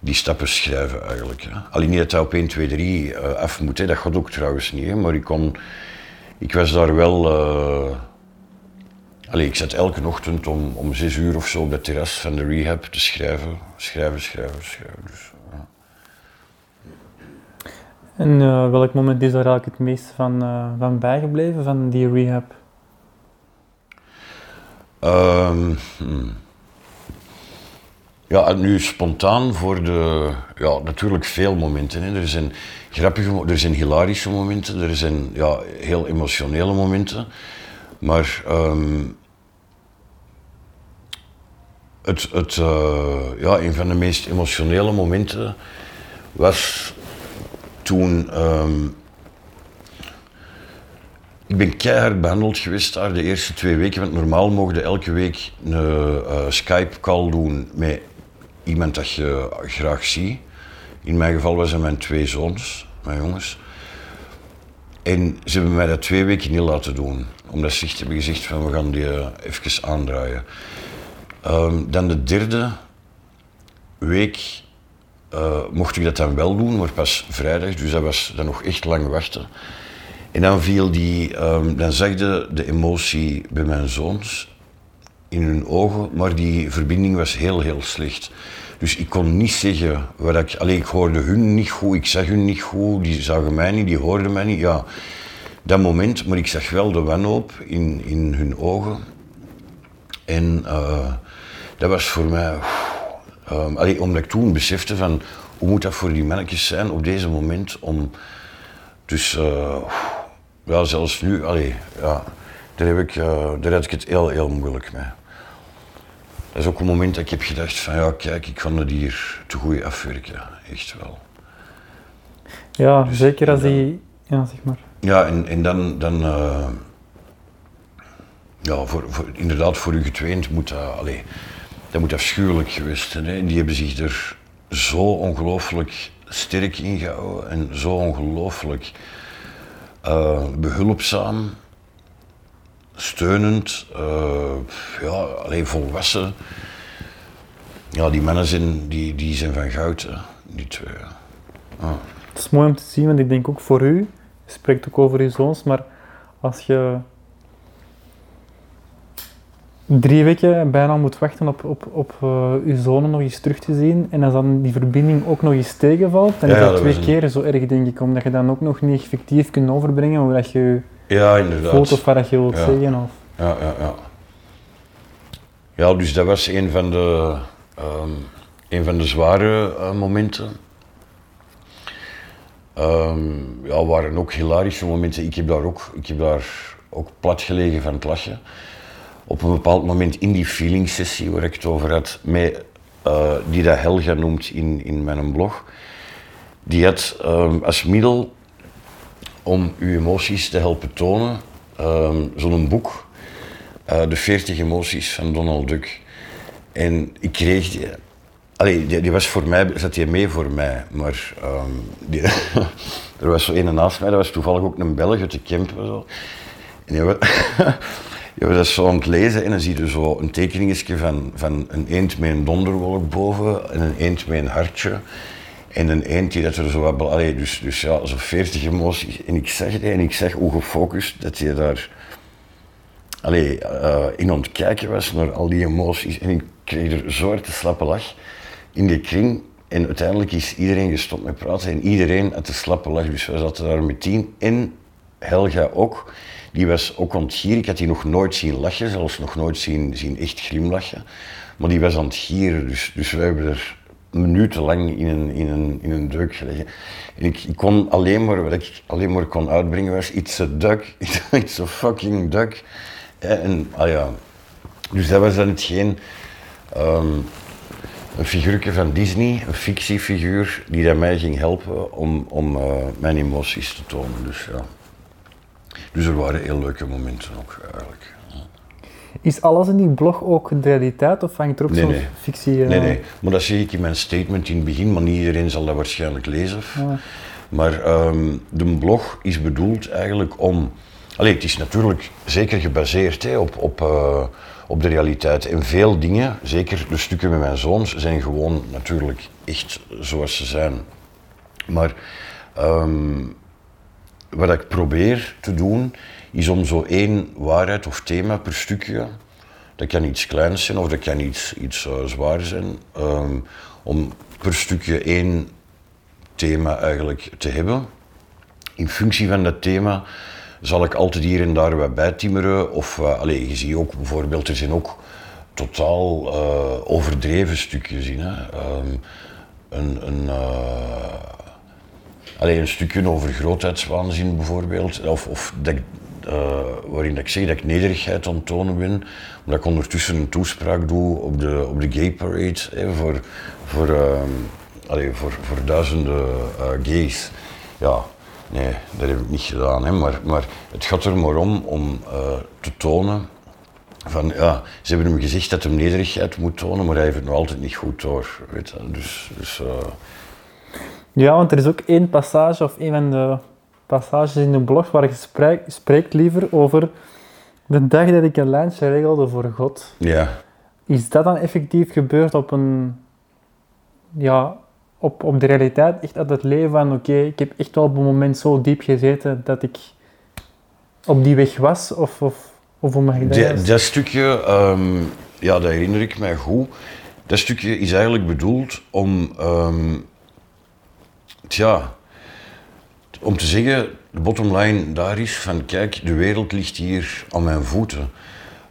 die stappen schrijven eigenlijk. Hè. Alleen niet dat dat op 1, 2, 3 uh, af moet, hè. dat gaat ook trouwens niet, hè. maar ik, kon, ik was daar wel... Uh, Allee, ik zat elke ochtend om, om zes uur of zo op het terras van de rehab te schrijven. Schrijven, schrijven, schrijven. Dus, ja. En uh, welk moment is daar eigenlijk het meest van, uh, van bijgebleven, van die rehab? Um, hmm. Ja, nu spontaan voor de... Ja, natuurlijk veel momenten. Hè. Er zijn grappige, er zijn hilarische momenten, er zijn ja, heel emotionele momenten. Maar um, het, het, uh, ja, een van de meest emotionele momenten was toen. Um, ik ben keihard behandeld geweest daar de eerste twee weken, want normaal je elke week een uh, Skype-call doen met iemand dat je graag ziet. In mijn geval was het mijn twee zoons, mijn jongens. En ze hebben mij dat twee weken niet laten doen, omdat ze hebben gezegd van we gaan die uh, even aandraaien. Um, dan de derde week uh, mocht ik dat dan wel doen, maar pas vrijdag, dus dat was dan nog echt lang wachten. En dan viel die, um, dan zag je de emotie bij mijn zoons in hun ogen, maar die verbinding was heel, heel slecht. Dus ik kon niet zeggen wat ik. Alleen ik hoorde hun niet goed, ik zag hun niet goed, die zagen mij niet, die hoorden mij niet. Ja, dat moment, maar ik zag wel de wanhoop in, in hun ogen. En uh, dat was voor mij. Um, omdat ik toen besefte van hoe moet dat voor die mannetjes zijn op deze moment om. Dus uh, ja, zelfs nu, allee, ja, daar, heb ik, uh, daar had ik het heel, heel moeilijk mee. Dat is ook een moment dat ik heb gedacht van ja, kijk, ik kan het hier te goed afwerken, echt wel. Ja, dus, zeker als die, ja zeg maar. Ja, en, en dan, dan uh, ja, voor, voor, inderdaad voor u getweend moet dat, allee, dat moet afschuwelijk geweest zijn. Hè. Die hebben zich er zo ongelooflijk sterk in gehouden en zo ongelooflijk uh, behulpzaam, steunend, uh, ja, alleen volwassen. ja, die mannen zijn, die, die zijn van goud, hè. die twee. Ah. Het is mooi om te zien, want ik denk ook voor u, je spreekt ook over uw zoons, maar als je drie weken bijna moet wachten op, op, op eh, uw zonen nog eens terug te zien en als dan die verbinding ook nog eens tegenvalt, dan Ja, is ja, dat twee een- keer zo erg, denk ik, omdat je dan ook nog niet effectief kunt overbrengen hoe dat je Ja, inderdaad. voelt of wat je wilt Ja. zeggen. Of, Ja, ja, ja. Ja, dus dat was een van de, ehm, een van de zware eh, momenten. Ehm, ja, waren ook hilarische momenten. Ik heb daar ook, ik heb daar ook plat gelegen van het lachen. Op een bepaald moment in die feeling sessie waar ik het over had, met, eh, die dat Helga noemt in, in mijn blog, die had ehm, als middel om uw emoties te helpen tonen, ehm, zo'n boek, eh, De 40 emoties van Donald Duck. En ik kreeg die, allee, die, die was voor mij, zat die mee voor mij, maar ehm, die, er was zo een naast mij, dat was toevallig ook een Belg uit de Kempen. Zo. En die was, die was dat zo aan het lezen en dan zie je zo een tekeningetje van, van een eend met een donderwolk boven en een eend met een hartje. En een eend die dat er zo bel- Allee, dus, dus ja, zo 40 emoties. En ik zeg het en ik zeg hoe gefocust dat je daar allee, eh, in aan het kijken was naar al die emoties. En ik kreeg er zo hard slappe lach in die kring. En uiteindelijk is iedereen gestopt met praten en iedereen had de slappe lach. Dus we zaten daar met tien. En Helga ook. Die was ook gieren. Ik had die nog nooit zien lachen, zelfs nog nooit zien, zien echt glimlachen. Maar die was aan het. Dus, dus we hebben er minutenlang in een, in een, in een deuk gelegen. En ik, ik kon alleen maar, wat ik alleen maar kon uitbrengen was, it's a duck, it's a fucking duck. Eh, En, ah ja, dus dat was dan hetgeen, ehm, een figuurtje van Disney, een fictiefiguur, die dat mij ging helpen om, om eh, mijn emoties te tonen. Dus ja. Dus er waren heel leuke momenten ook eigenlijk. Is alles in die blog ook de realiteit of hangt er ook Nee, zo'n nee. fictie? eh, Nee, nee, maar dat zeg ik in mijn statement in het begin, maar niet iedereen zal dat waarschijnlijk lezen. Ja. Maar ehm, de blog is bedoeld eigenlijk om. Allee, het is natuurlijk zeker gebaseerd hè, op, op, eh, op de realiteit. En veel dingen, zeker de stukken met mijn zoons, zijn gewoon natuurlijk echt zoals ze zijn. Maar ehm, wat ik probeer te doen, is om zo één waarheid of thema per stukje, dat kan iets kleins zijn of dat kan iets, iets eh, zwaar zijn, ehm, om per stukje één thema eigenlijk te hebben. In functie van dat thema zal ik altijd hier en daar wat bijtimmeren. Of, eh allee, je ziet ook bijvoorbeeld, er zijn ook totaal eh, overdreven stukjes in. Hè. Ehm, een, een, eh, allee, een stukje over grootheidswaanzin bijvoorbeeld. Of, of dat eh, waarin ik zeg dat ik nederigheid aan het tonen ben. Omdat ik ondertussen een toespraak doe op de, op de gay parade. Hè, voor, voor, allee, voor, voor duizenden eh, gays. Ja, nee, dat heb ik niet gedaan. Hè, maar, maar het gaat er maar om om eh, te tonen van ja, ze hebben hem gezegd dat hij nederigheid moet tonen, maar hij heeft het nog altijd niet goed door. Weet je. Dus, dus Ja, want er is ook één passage, of een van de passages in de blog waar je spreekt, spreekt liever over de dag dat ik een lijntje regelde voor God. ja. Is dat dan effectief gebeurd op een, ja, op, op de realiteit, echt uit het leven van oké, ik heb echt wel op een moment zo diep gezeten dat ik op die weg was, of, of, of hoe mag ik dat Dat, stukje, ehm, ja, dat herinner ik mij goed. Dat stukje is eigenlijk bedoeld om, ehm, tja, om te zeggen, de bottom line daar is van, kijk, de wereld ligt hier aan mijn voeten.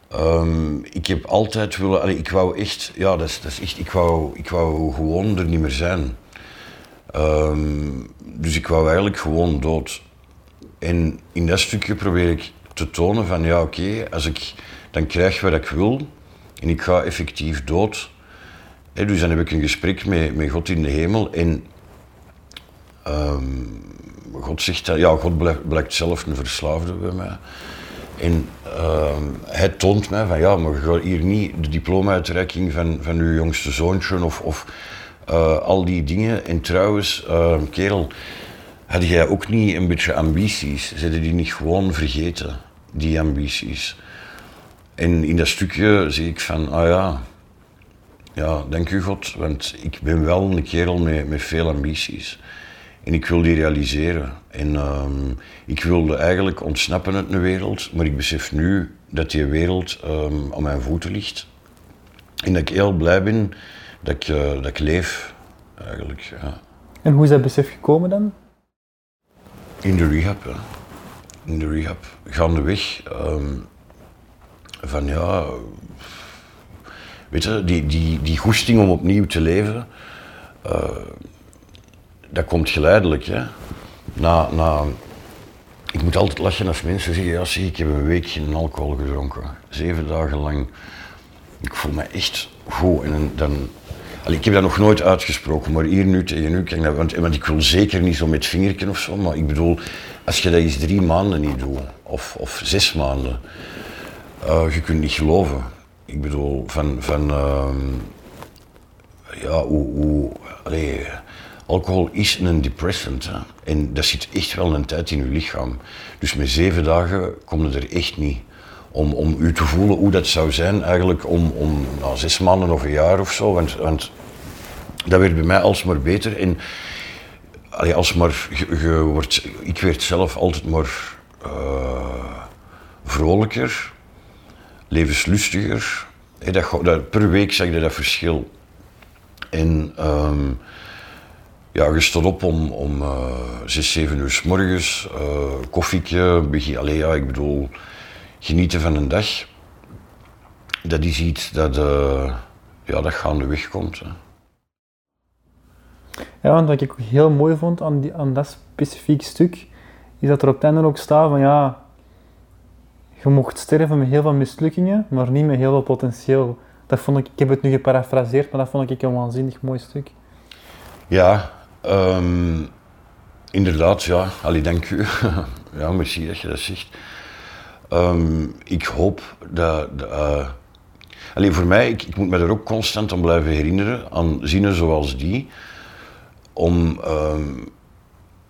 Ehm, ik heb altijd willen, ik wou echt, ja, dat is, dat is echt, ik wou, ik wou gewoon er niet meer zijn. Ehm, dus ik wou eigenlijk gewoon dood. En in dat stukje probeer ik te tonen van ja oké, als ik dan krijg wat ik wil en ik ga effectief dood. Hè, dus dan heb ik een gesprek met, met God in de hemel en ehm, God zegt ja, God blijkt, zelf een verslaafde bij mij. En ehm, hij toont mij van ja, maar je gaat hier niet de diploma-uitreiking van, van uw jongste zoontje of, of eh, al die dingen. En trouwens, ehm, kerel, had jij ook niet een beetje ambities? Zijn die niet gewoon vergeten, die ambities? En in dat stukje zie ik van, ah ja, Ja, dank u God, want ik ben wel een kerel met, met veel ambities. En ik wil die realiseren. En ehm, ik wilde eigenlijk ontsnappen uit een wereld, maar ik besef nu dat die wereld um, aan mijn voeten ligt. En dat ik heel blij ben dat ik, uh, dat ik leef, eigenlijk. Ja. En hoe is dat besef gekomen dan? In de rehab, ja. In de rehab. Gaandeweg. Um, van ja... Weet je, die, die, die goesting om opnieuw te leven... Uh, dat komt geleidelijk, hè. Na, na, ik moet altijd lachen als mensen zeggen, ja zie, ik heb een week alcohol gedronken. Zeven dagen lang. Ik voel me echt goed. En dan, allee, ik heb dat nog nooit uitgesproken, maar hier nu tegen u, dat, want, want ik wil zeker niet zo met vingerken of zo, maar ik bedoel, als je dat eens drie maanden niet doet, of, of zes maanden, uh, je kunt niet geloven. Ik bedoel, van, van uh, ja, hoe, hoe allee, alcohol is een depressant. En dat zit echt wel een tijd in je lichaam. Dus met zeven dagen kom je er echt niet. Om, om u te voelen hoe dat zou zijn, eigenlijk om, om nou, zes maanden of een jaar of zo. Want, want dat werd bij mij alsmaar beter. En allee, alsmaar, je, wordt, ik werd zelf altijd maar uh, vrolijker, levenslustiger. Dat, per week zag je dat verschil. En um, ja, je stond op om, om uh, 6, 7 uur s morgens, uh, koffietje, begin, allee, ja, ik bedoel, genieten van een dag. Dat is iets dat, uh, ja, dat gaandeweg komt. Hè. Ja, want wat ik ook heel mooi vond aan, die, aan dat specifiek stuk, is dat er op het einde ook staat van ja, je mocht sterven met heel veel mislukkingen, maar niet met heel veel potentieel. Dat vond ik, ik heb het nu geparafraseerd, maar dat vond ik een waanzinnig mooi stuk. Ja, um, inderdaad, ja. Allee, dank u. ja, merci dat je dat zegt. Um, ik hoop dat... Uh, Alleen voor mij, ik, ik, moet me er ook constant aan blijven herinneren, aan zinnen zoals die, om um,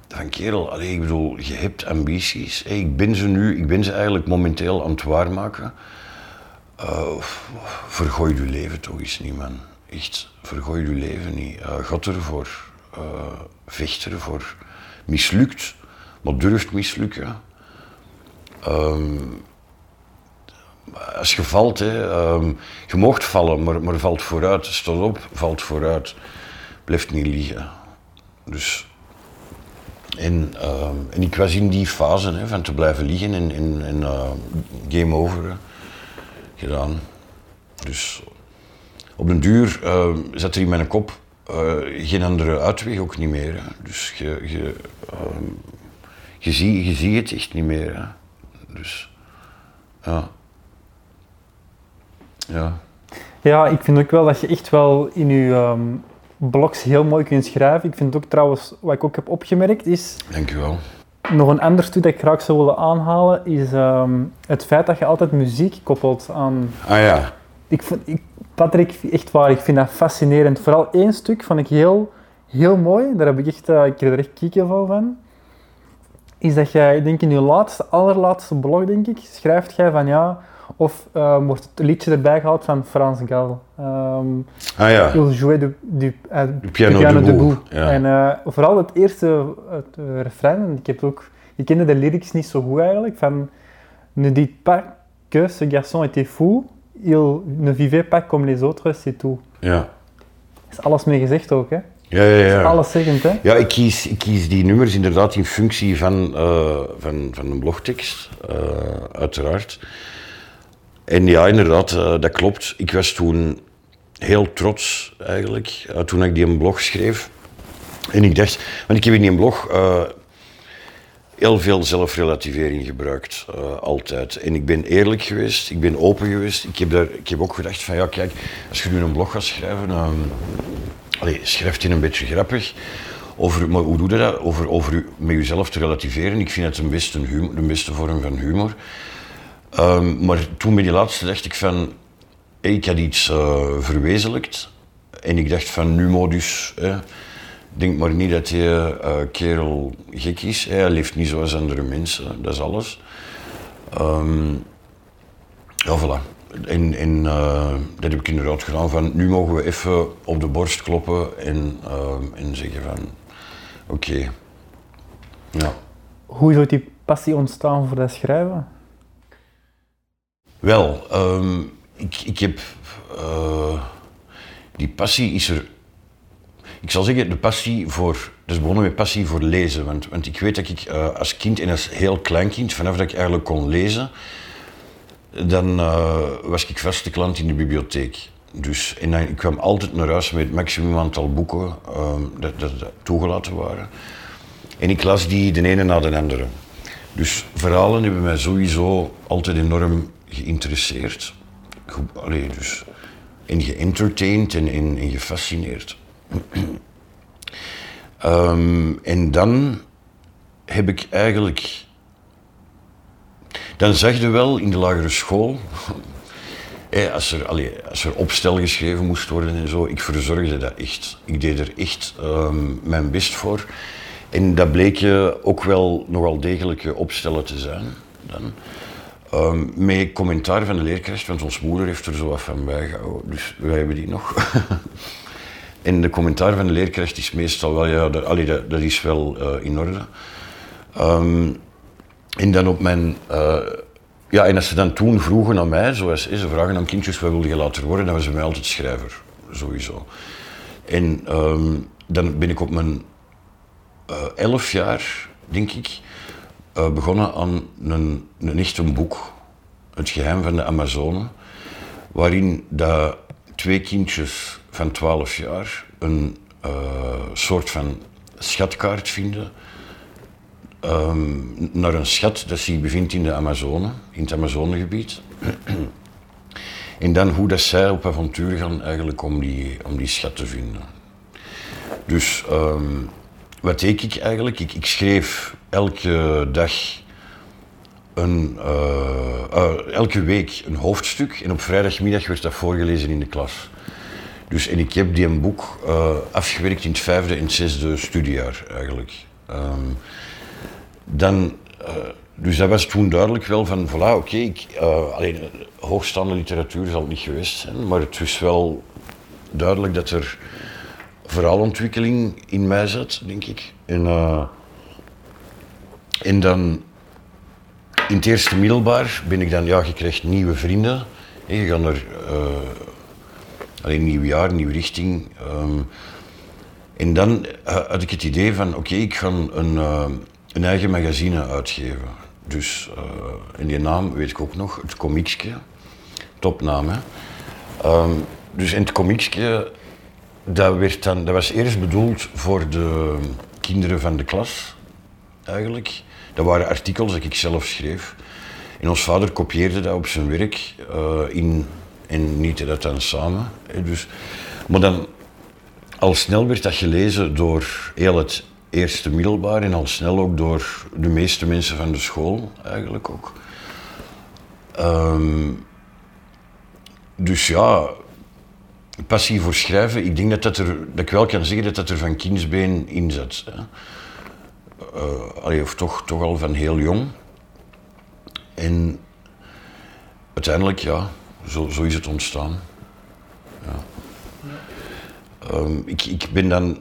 van kerel, allee, ik bedoel, je hebt ambities. Ik ben ze nu, ik ben ze eigenlijk momenteel aan het waarmaken. Uh, vergooi je leven toch eens niet, man. Echt, vergooi je leven niet. Uh, God ervoor. Uh, vecht ervoor. Mislukt, maar durft mislukken. Um, als je valt, hè, um, je mocht vallen, maar, maar valt vooruit. Staat op, valt vooruit. Blijft niet liggen. Dus en, uh, en ik was in die fase hè, van te blijven liggen en, en, uh, game over gedaan. Dus op den duur uh, zat er in mijn kop geen andere uitweg ook niet meer. Hè. Dus je, je, ehm, je, zie, je ziet het echt niet meer. Hè. Dus ja. Ja. Ja, ik vind ook wel dat je echt wel in je um, blogs heel mooi kunt schrijven. Ik vind ook trouwens, wat ik ook heb opgemerkt is... Dank u wel. Nog een ander stuk dat ik graag zou willen aanhalen is um, het feit dat je altijd muziek koppelt aan... Ah ja. Ik Patrick, echt waar, ik vind dat fascinerend. Vooral één stuk vond ik heel, heel mooi. Daar heb ik echt, uh, ik kreeg er echt kiekenval van. Is dat jij, ik denk in je laatste, allerlaatste blog, denk ik, schrijft jij van ja, of uh, wordt het liedje erbij gehaald van Frans Gal. Um, ah ja. Il jouait du, du, uh, du piano, piano. Ja. En uh, vooral het eerste het, refrein, ik heb ook, ik kende de lyrics niet zo goed eigenlijk, van Ne dites pas que ce garçon était fou, il ne vivait pas comme les autres, c'est tout. Ja. Is alles mee gezegd ook, hè? Ja, ja, ja. Is alles zeggend, hè? Ja, ik kies, ik kies die nummers inderdaad in functie van, uh, van, van een blogtekst, uh, uiteraard. En ja, inderdaad, uh, dat klopt. Ik was toen heel trots eigenlijk, toen ik die een blog schreef. En ik dacht, want ik heb in die blog heel veel zelfrelativering gebruikt, uh, altijd. En ik ben eerlijk geweest, ik ben open geweest. Ik heb, daar, ik heb ook gedacht van, ja kijk, als je nu een blog gaat schrijven, um, allez, schrijft je een beetje grappig. Over, maar hoe doe je dat? Over, over met jezelf te relativeren. Ik vind het een beste, de beste vorm van humor. Um, maar toen bij die laatste dacht ik van, hey, ik had iets uh, verwezenlijkt. En ik dacht van, nu modus... Eh, denk maar niet dat die uh, kerel gek is. Hij leeft niet zoals andere mensen, dat is alles. Um, ja, voilà. en, en eh, dat heb ik inderdaad gedaan van nu mogen we even op de borst kloppen en, eh, en zeggen van oké. Ja. Hoe is die passie ontstaan voor dat schrijven? Wel, ehm, ik, ik heb eh, die passie is er. Ik zal zeggen, de passie voor. Is begonnen met passie voor lezen. Want, want ik weet dat ik eh, als kind en als heel klein kind, vanaf dat ik eigenlijk kon lezen, dan eh, was ik vaste klant in de bibliotheek. Dus, en ik kwam altijd naar huis met het maximum aantal boeken ehm, dat, dat, toegelaten waren. En ik las die de ene na de andere. Dus verhalen hebben mij sowieso altijd enorm geïnteresseerd. Ge- Allee, dus, en geëntertained en, en, en gefascineerd. Ehm, en dan heb ik eigenlijk. Dan zag je wel in de lagere school. als, er, allee, als er opstel geschreven moest worden en zo, ik verzorgde dat echt. Ik deed er echt ehm, mijn best voor. En dat bleek je ook wel nogal degelijke opstellen te zijn. Dan. Ehm, met commentaar van de leerkracht, want ons moeder heeft er zo wat van bijgehouden, dus wij hebben die nog. en de commentaar van de leerkracht is meestal wel, ja, dat, allee, dat, is wel eh, in orde. Ehm, en dan op mijn, eh, ja, en als ze dan toen vroegen aan mij, zoals ze vragen aan kindjes, wat wil je later worden, dan was ze mij altijd schrijver, sowieso. En ehm, dan ben ik op mijn eh, elf jaar, denk ik, begonnen aan een, een echt een boek, Het geheim van de Amazone, waarin dat twee kindjes van 12 jaar een eh, soort van schatkaart vinden ehm, naar een schat dat zich bevindt in de Amazone, in het Amazonegebied. en dan hoe dat zij op avontuur gaan eigenlijk om die, om die schat te vinden. Dus ehm, wat deed ik eigenlijk? Ik, ik schreef elke dag een, eh, eh, elke week een hoofdstuk en op vrijdagmiddag werd dat voorgelezen in de klas. Dus, en ik heb die een boek eh, afgewerkt in het vijfde en het zesde studiejaar eigenlijk. Ehm, dan, eh, dus dat was toen duidelijk wel van, voilà, oké, eh, alleen hoogstaande literatuur zal het niet geweest zijn, maar het was wel duidelijk dat er verhaalontwikkeling in mij zat, denk ik. En, en dan in het eerste middelbaar ben ik dan, ja, je nieuwe vrienden. hè, Je gaat er, alleen nieuw jaar, nieuwe richting. ehm. en dan eh, had ik het idee van, oké, ik ga een, eh, een eigen magazine uitgeven. Dus, eh en die naam weet ik ook nog, het Comiekske. Topnaam, hè. Ehm, dus in het Comiekske, dat, werd dan, dat was eerst bedoeld voor de kinderen van de klas, eigenlijk. Dat waren artikels dat ik zelf schreef. En ons vader kopieerde dat op zijn werk in, en niet dat dan samen. hè, Dus, maar dan, al snel werd dat gelezen door heel het eerste middelbaar en al snel ook door de meeste mensen van de school, eigenlijk ook. Ehm, dus ja, passie voor schrijven, ik denk dat, dat, er, dat ik wel kan zeggen dat dat er van kindsbeen in zat. Hè. Eh, allee, of toch, toch al van heel jong. En uiteindelijk, ja, zo, is het ontstaan. Ja. Ehm, ik, ik ben dan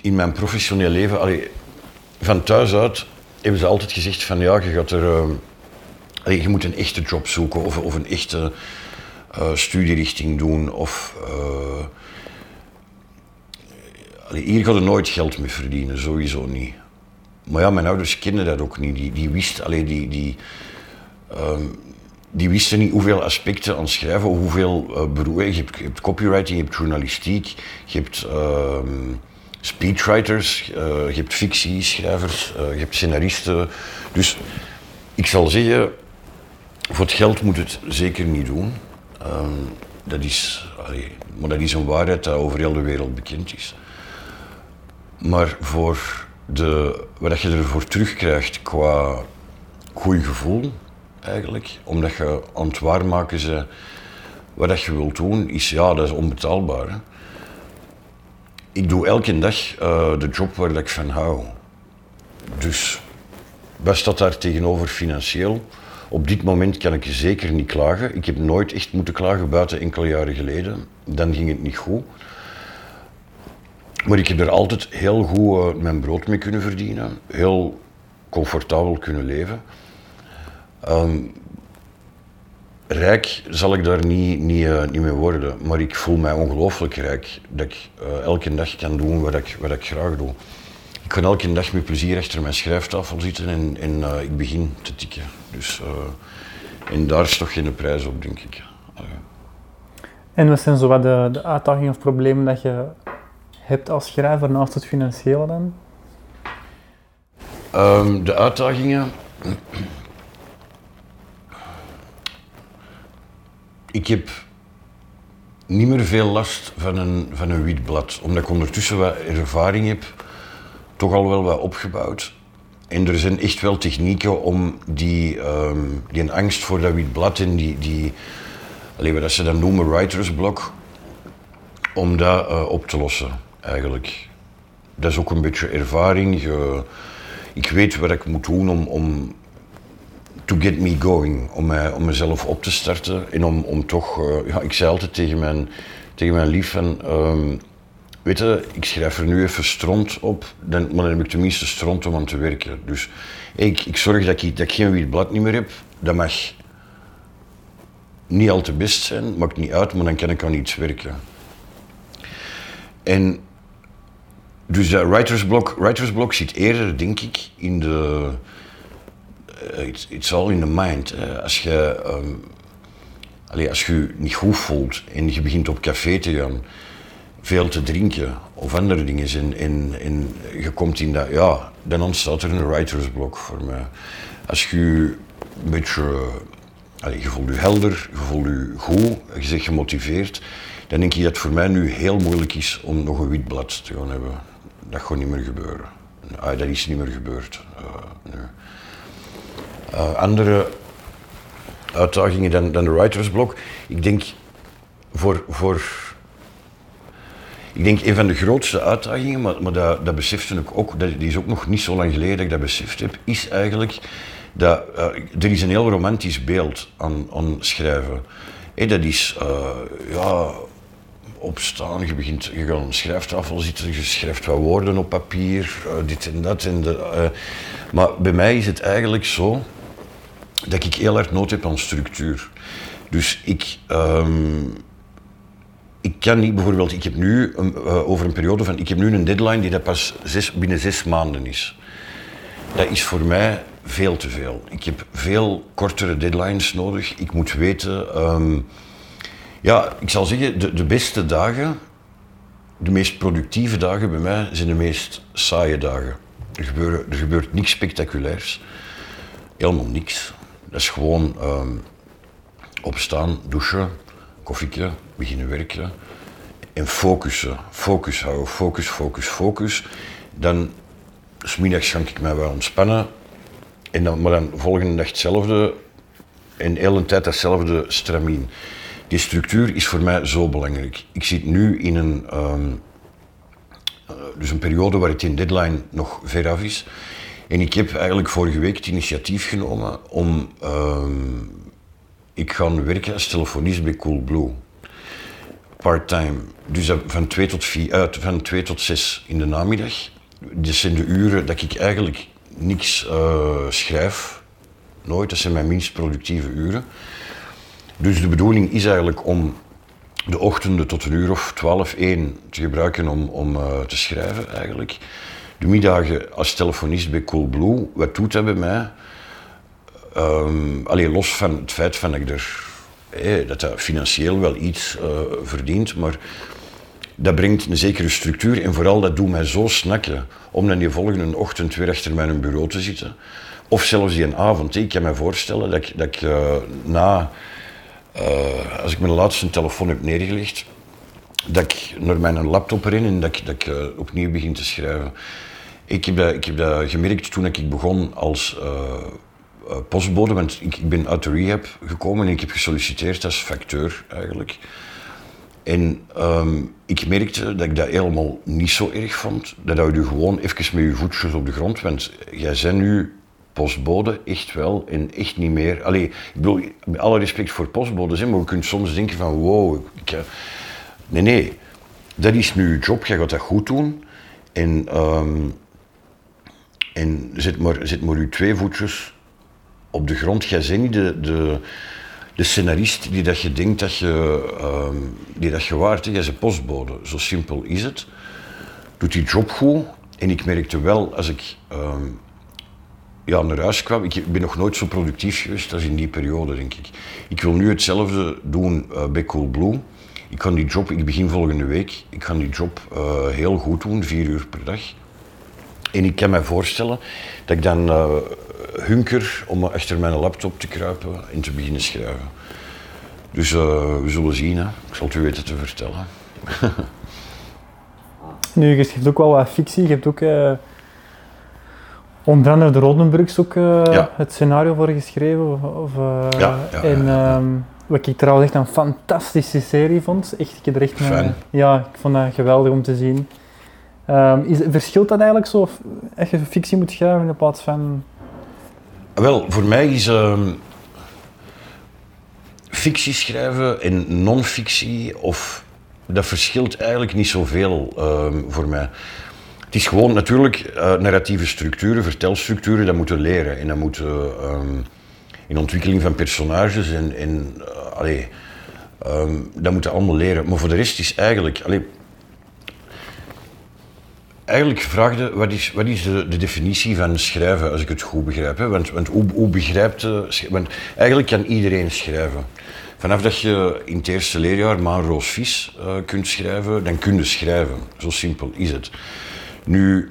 in mijn professioneel leven, allee, van thuis uit, hebben ze altijd gezegd van ja, je gaat er, ehm, je moet een echte job zoeken of, of een echte eh, studierichting doen of allee, hier gaat er nooit geld mee verdienen, sowieso niet. Maar ja, mijn ouders kenden dat ook niet. Die, die wisten, allee, die, die, ehm, die wisten niet hoeveel aspecten aan schrijven, hoeveel uh, beroepen. Je hebt, copywriting, je hebt journalistiek, je hebt ehm, speechwriters, eh, je hebt fictieschrijvers, eh, je hebt scenaristen. Dus ik zal zeggen, voor het geld moet het zeker niet doen. Ehm, dat is, maar dat is een waarheid dat over heel de wereld bekend is. Maar voor de, wat je ervoor terugkrijgt qua goed gevoel, eigenlijk, omdat je aan het waarmaken bent wat dat je wilt doen, is ja, dat is onbetaalbaar. Ik doe elke dag eh, de job waar ik van hou. Dus wat staat daar tegenover financieel? Op dit moment kan ik zeker niet klagen. Ik heb nooit echt moeten klagen buiten enkele jaren geleden. Dan ging het niet goed. Maar ik heb er altijd heel goed uh, mijn brood mee kunnen verdienen. Heel comfortabel kunnen leven. Ehm, rijk zal ik daar niet, niet, uh, niet mee worden, maar ik voel mij ongelooflijk rijk dat ik uh, elke dag kan doen wat ik, wat ik graag doe. Ik kan elke dag met plezier achter mijn schrijftafel zitten en, en uh, ik begin te tikken. Dus, en daar is toch geen prijs op, denk ik. En wat zijn zo wat de, de uitdagingen of problemen dat je hebt als schrijver naast het financiële dan? Um, de uitdagingen. Ik heb niet meer veel last van een, van een wit blad, omdat ik ondertussen wat ervaring heb, toch al wel wat opgebouwd. En er zijn echt wel technieken om die, um, die angst voor dat wit blad en die, die alleen wat ze dan noemen writer's block, om dat uh, op te lossen eigenlijk. Dat is ook een beetje ervaring. Ik weet wat ik moet doen om, om to get me going, om, mij, om mezelf op te starten en om, om toch, uh, ja, ik zei altijd tegen mijn, tegen mijn lief van, um, weet je, ik schrijf er nu even stront op, dan, maar dan heb ik tenminste stront om aan te werken. Dus ik, ik zorg dat ik, dat geen wit blad niet meer heb, dat mag niet al te best zijn, maakt niet uit, maar dan kan ik aan iets werken. En dus dat writer's block, writer's block zit eerder, denk ik, in de it's, it's all in the mind. Als je allee, als je niet goed voelt en je begint op café te gaan, veel te drinken of andere dingen en, en, je komt in dat, ja, dan ontstaat er een writersblok voor mij. Als je een beetje, allee, je voelt je helder, je voelt je goed, je bent gemotiveerd, dan denk ik dat het voor mij nu heel moeilijk is om nog een wit blad te gaan hebben. Dat gaat niet meer gebeuren. Ah, dat is niet meer gebeurd. Uh, nee. Uh, andere uitdagingen dan, dan de writersblok. Ik denk voor, voor. Ik denk een van de grootste uitdagingen, maar, maar dat, dat besefte ik ook, dat, die is ook nog niet zo lang geleden dat ik dat beseft heb, is eigenlijk dat uh, er is een heel romantisch beeld aan, aan schrijven. Hey, dat is uh, ja, opstaan, je begint, je gaat aan een schrijftafel zitten, je schrijft wat woorden op papier, dit en dat. En de, maar bij mij is het eigenlijk zo dat ik heel erg nood heb aan structuur. Dus ik, um, ik kan niet bijvoorbeeld, ik heb nu een, uh, over een periode van, ik heb nu een deadline die dat pas binnen zes maanden is. Dat is voor mij veel te veel. Ik heb veel kortere deadlines nodig. Ik moet weten, um, ja, ik zal zeggen, de, de beste dagen, de meest productieve dagen bij mij zijn de meest saaie dagen. Er, gebeuren, er gebeurt niks spectaculairs. Helemaal niks. Dat is gewoon um, opstaan, douchen, koffietje, beginnen werken en focussen. Focus houden, focus, focus, focus. Dan, smiddags ga ik mij wel ontspannen. En dan, maar dan volgende dag hetzelfde en de hele tijd hetzelfde stramien. Die structuur is voor mij zo belangrijk. Ik zit nu in een, um, dus een periode waar het in deadline nog ver af is. En ik heb eigenlijk vorige week het initiatief genomen om. Uh, ik ga werken als telefonist bij Coolblue. Part-time. Dus van 2 tot, 4, uh, van 2 tot 6 in de namiddag. Dat zijn de uren dat ik eigenlijk niks uh, schrijf. Nooit, dat zijn mijn minst productieve uren. Dus de bedoeling is eigenlijk om de ochtenden tot een uur of 12, 1 te gebruiken om, om uh, te schrijven eigenlijk de middagen als telefonist bij Coolblue, wat doet dat bij mij? Um, alleen los van het feit van dat ik er, dat dat financieel wel iets uh, verdient, maar dat brengt een zekere structuur en vooral dat doet mij zo snakken om dan die volgende ochtend weer achter mijn bureau te zitten. Of zelfs die avond. Ik kan me voorstellen dat ik, dat ik uh, na, uh, als ik mijn laatste telefoon heb neergelegd, dat ik naar mijn laptop ren en dat ik, dat ik opnieuw begin te schrijven. Ik heb, dat, ik heb dat gemerkt toen ik begon als uh, postbode, want ik, ik, ben uit de rehab gekomen en ik heb gesolliciteerd als facteur eigenlijk. En um, ik merkte dat ik dat helemaal niet zo erg vond. Dat houdt je gewoon even met je voetjes op de grond, want jij bent nu postbode, echt wel, en echt niet meer. Allee, ik met alle respect voor postbodes, hè, maar je kunt soms denken van wow, ik, nee, nee, dat is nu je job, jij gaat dat goed doen. En, ehm, en zet, maar, zet maar je twee voetjes op de grond. Jij bent niet de, de, de scenarist die dat je denkt dat je, um, die dat je waard. Jij bent postbode, zo simpel is het. Doet die job goed. En ik merkte wel, als ik um, ja, naar huis kwam, ik ben nog nooit zo productief geweest als in die periode, denk ik. Ik wil nu hetzelfde doen uh, bij Coolblue. Ik kan die job, ik begin volgende week, ik ga die job uh, heel goed doen, vier uur per dag. En ik kan me voorstellen dat ik dan uh, hunker om achter mijn laptop te kruipen en te beginnen schrijven. Dus uh, we zullen zien, hè. ik zal het u weten te vertellen. nu, je schrijft ook wel wat fictie, je hebt ook onder andere de Rodenburgs ook ja. het scenario voor geschreven. Of, ja, ja, en, um, wat ik trouwens echt een fantastische serie vond. Echt, ik heb er echt een, ja, ik vond dat geweldig om te zien. Um, is, verschilt dat eigenlijk zo, of als je fictie moet schrijven in plaats van... Wel, voor mij is um, fictie schrijven en non-fictie, of, dat verschilt eigenlijk niet zoveel um, voor mij. Het is gewoon natuurlijk uh, narratieve structuren, vertelstructuren, dat moeten leren. En dat moeten in ontwikkeling van personages en, uh, allee, dat moeten allemaal leren. Maar voor de rest is eigenlijk, allee, eigenlijk vraagde wat is, wat is de, de, definitie van schrijven, als ik het goed begrijp. Hè? Want, want hoe, hoe begrijpt want eigenlijk kan iedereen schrijven. Vanaf dat je in het eerste leerjaar maar Roos Vies uh, kunt schrijven, dan kun je schrijven. Zo simpel is het. Nu,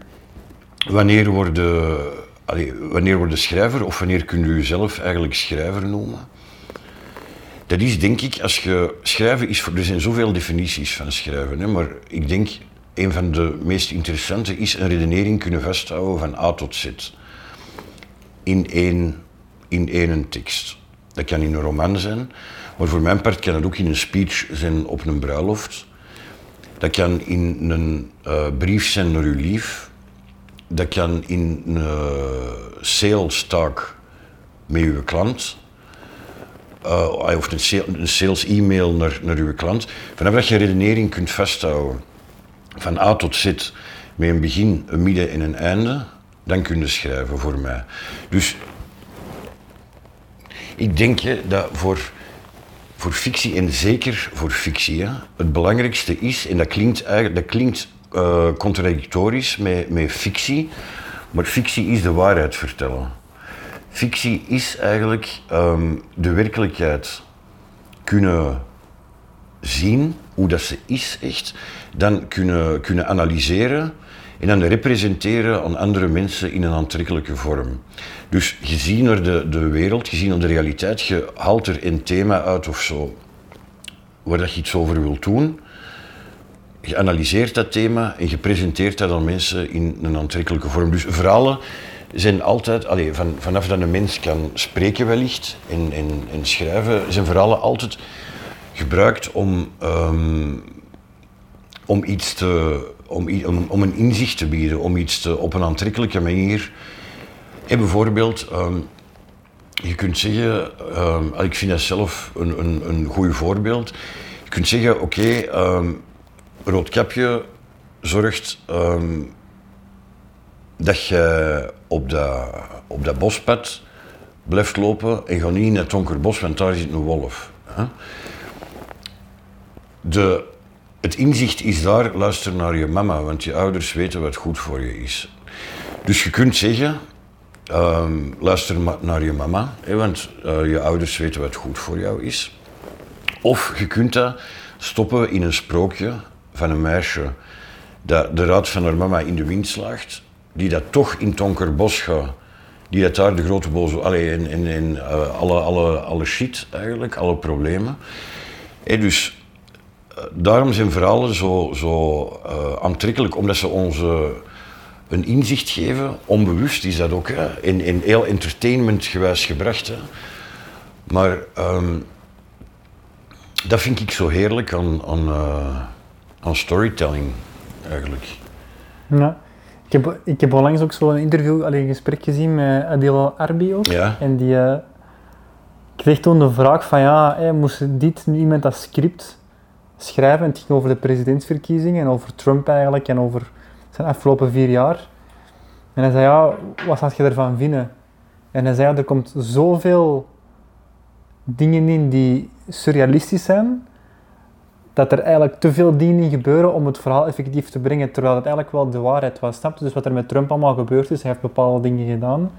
wanneer worden allee, wanneer word je schrijver of wanneer kun je jezelf eigenlijk schrijver noemen? Dat is denk ik, als je schrijven is, er zijn zoveel definities van schrijven, hè, maar ik denk een van de meest interessante is een redenering kunnen vasthouden van A tot Z. In één, in één tekst. Dat kan in een roman zijn, maar voor mijn part kan het ook in een speech zijn op een bruiloft. Dat kan in een uh, brief zijn naar uw lief dat kan in een uh, sales talk met uw klant, uh, of een sales e-mail naar, naar uw klant, vanaf dat je redenering kunt vasthouden van A tot Z, met een begin, een midden en een einde, dan kun je schrijven voor mij. Dus ik denk dat voor, voor fictie, en zeker voor fictie, het belangrijkste is, en dat klinkt, dat klinkt uh, contradictorisch met, met fictie, maar fictie is de waarheid vertellen. Fictie is eigenlijk um, de werkelijkheid kunnen zien, hoe dat ze is echt, dan kunnen, kunnen analyseren en dan representeren aan andere mensen in een aantrekkelijke vorm. Dus gezien naar de, de wereld, gezien naar de realiteit, je haalt er een thema uit of zo, waar dat je iets over wilt doen, je analyseert dat thema en je presenteert dat aan mensen in een aantrekkelijke vorm. Dus verhalen zijn altijd, allez, van, vanaf dat een mens kan spreken wellicht en, en, en schrijven, zijn verhalen altijd gebruikt om, um, om iets te, om, om, een inzicht te bieden, om iets te, op een aantrekkelijke manier. En bijvoorbeeld, um, je kunt zeggen, um, ik vind dat zelf een, een, een goed voorbeeld. Je kunt zeggen, oké, okay, Roodkapje zorgt um, dat je op dat, op dat bospad blijft lopen en ga niet in het donker bos, want daar zit een wolf. Hè? De, het inzicht is daar, luister naar je mama, want je ouders weten wat goed voor je is. Dus je kunt zeggen, um, luister naar je mama, want uh, je ouders weten wat goed voor jou is. Of je kunt dat stoppen in een sprookje van een meisje dat de raad van haar mama in de wind slaagt, die dat toch in Tonkerbos gaat, die dat daar de grote boze, allee, in uh, alle, alle, alle shit eigenlijk, alle problemen. En dus daarom zijn verhalen zo, zo uh, aantrekkelijk, omdat ze ons een inzicht geven. Onbewust is dat ook, hè, in, in heel entertainmentgewijs gebracht. Hè. Maar um, dat vind ik zo heerlijk aan, aan aan storytelling eigenlijk. Ja. Ik heb, ik heb onlangs ook zo'n interview, alleen een gesprek gezien met Adil Arbi ook. Ja. En die uh, kreeg toen de vraag van ja, hey, moest dit nu iemand dat script schrijven? En het ging over de presidentsverkiezingen en over Trump eigenlijk en over zijn afgelopen vier jaar. En hij zei ja, wat zou je ervan vinden? En hij zei ja, er komt zoveel dingen in die surrealistisch zijn, dat er eigenlijk te veel dingen gebeuren om het verhaal effectief te brengen, terwijl het eigenlijk wel de waarheid was. Snap je? Dus wat er met Trump allemaal gebeurd is, hij heeft bepaalde dingen gedaan.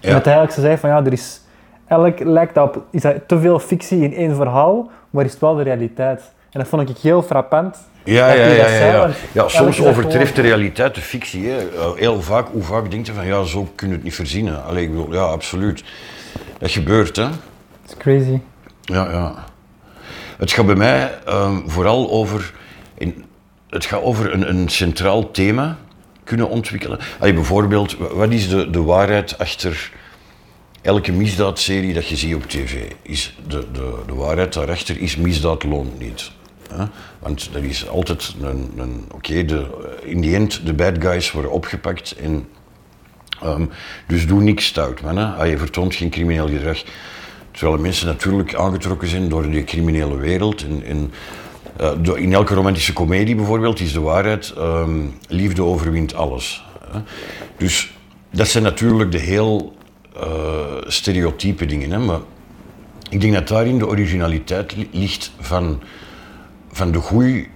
Ja. En uiteindelijk ze zei van ja, er is, eigenlijk lijkt dat op, is dat te veel fictie in één verhaal, maar is het wel de realiteit. En dat vond ik heel frappant. Ja, ja, ja, ja, ja. soms overtreft de realiteit de fictie. Hè. Heel vaak, hoe vaak denk je van ja, zo kun je het niet verzinnen. Alleen ik bedoel, ja, absoluut. Dat gebeurt, hè. It's crazy. Ja, ja. Het gaat bij mij um, vooral over, in, het gaat over een, een centraal thema kunnen ontwikkelen. Allee, bijvoorbeeld, wat is de, de waarheid achter elke misdaadserie dat je ziet op tv? Is de, de, de waarheid daarachter is misdaad loont niet. Want dat is altijd een, een oké, okay, in die end, de bad guys worden opgepakt en um, dus doe niks stout, man. Hè? Je vertoont geen crimineel gedrag. Terwijl mensen natuurlijk aangetrokken zijn door die criminele wereld. En, en uh, in elke romantische komedie bijvoorbeeld is de waarheid, um, liefde overwint alles. Hè? Dus dat zijn natuurlijk de heel uh, stereotype dingen. Hè? Maar ik denk dat daarin de originaliteit ligt van, van de goede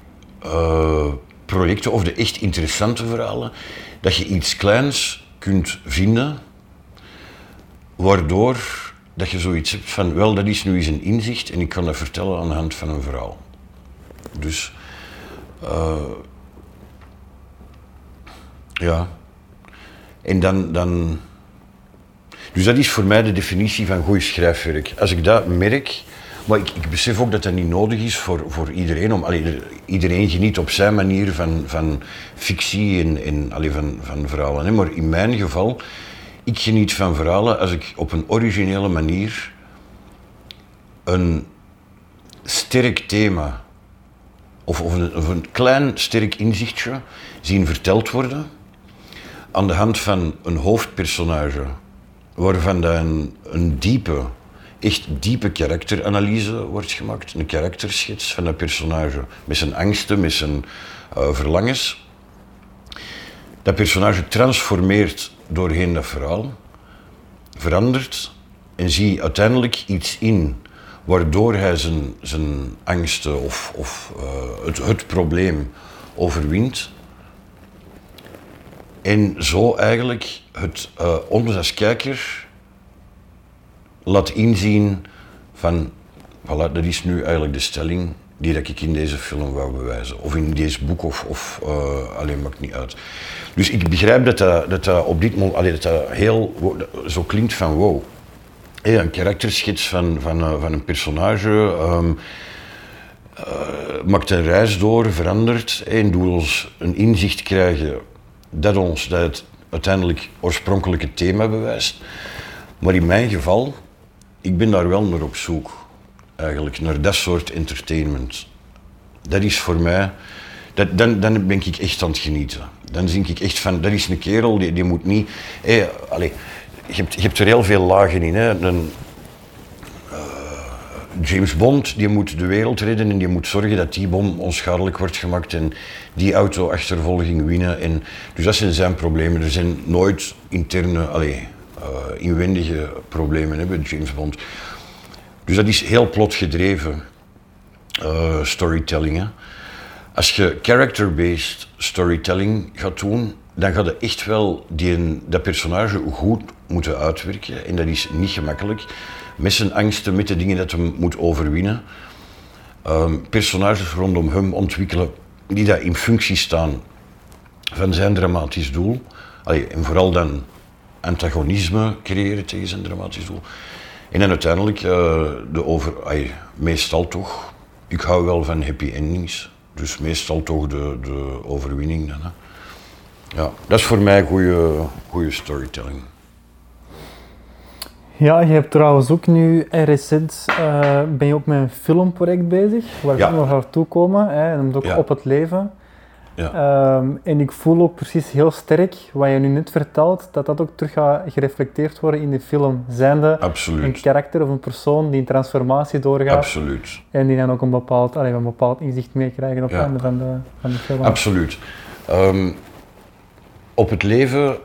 uh, projecten of de echt interessante verhalen. Dat je iets kleins kunt vinden, waardoor dat je zoiets hebt van, wel, dat is nu eens een inzicht en ik kan dat vertellen aan de hand van een verhaal. Dus, uh, ja. En dan, dan. Dus dat is voor mij de definitie van goed schrijfwerk. Als ik dat merk, maar ik, besef ook dat dat niet nodig is voor, voor iedereen. Om, allee, iedereen geniet op zijn manier van, van fictie en, en allee, van, van verhalen. Maar in mijn geval ik geniet van verhalen als ik op een originele manier een sterk thema of, of, een, klein sterk inzichtje zien verteld worden aan de hand van een hoofdpersonage waarvan dan een diepe, echt diepe karakteranalyse wordt gemaakt. Een karakterschets van dat personage met zijn angsten, met zijn uh, verlangens. Dat personage transformeert doorheen dat verhaal, verandert en zie uiteindelijk iets in waardoor hij zijn, zijn angsten of, of uh, het, het probleem overwint. En zo eigenlijk het uh, ons als kijker laat inzien van, voilà, dat is nu eigenlijk de stelling die dat ik in deze film wou bewijzen. Of in deze boek, of, of uh, alleen maakt niet uit. Dus ik begrijp dat dat, op dit moment, allee, dat dat heel zo klinkt van wow. Een karakterschets van, van, uh, van een personage um, uh, maakt een reis door, verandert en doet ons een inzicht krijgen dat ons dat uiteindelijk oorspronkelijke thema bewijst. Maar in mijn geval, ik ben daar wel naar op zoek eigenlijk, naar dat soort entertainment. Dat is voor mij, dat, dan, dan ben ik echt aan het genieten. Dan denk ik echt van, dat is een kerel, die, die moet niet... Hey, je, hebt, je hebt er heel veel lagen in. Hè. Een, uh, James Bond, die moet de wereld redden en die moet zorgen dat die bom onschadelijk wordt gemaakt en die auto-achtervolging winnen. En, dus dat zijn zijn problemen. Er zijn nooit interne, allez, inwendige problemen bij James Bond. Dus dat is heel plotgedreven uh, storytelling. Hè. Als je character-based storytelling gaat doen, dan gaat je echt wel die, dat personage goed moeten uitwerken. En dat is niet gemakkelijk. Met zijn angsten, met de dingen dat hij moet overwinnen. Um, personages rondom hem ontwikkelen die dat in functie staan van zijn dramatisch doel. En vooral dan antagonisme creëren tegen zijn dramatisch doel. En dan uiteindelijk, uh, de over, ay, meestal toch, ik hou wel van happy endings. Dus meestal toch de, de overwinning dan. Hè. Ja, dat is voor mij goede storytelling. Ja, je hebt trouwens ook nu recent uh, ben je ook met een filmproject bezig, waar we ja. nog naartoe komen, hè, en ook ja. op het leven. Ja. Ehm, en ik voel ook precies heel sterk wat je nu net vertelt, dat dat ook terug gaat gereflecteerd worden in de film. Zijnde een Absoluut. karakter of een persoon die een transformatie doorgaat Absoluut. en die dan ook een bepaald, allee, een bepaald inzicht meekrijgen op Ja. het einde van de, van de film. Absoluut. Ehm, op het leven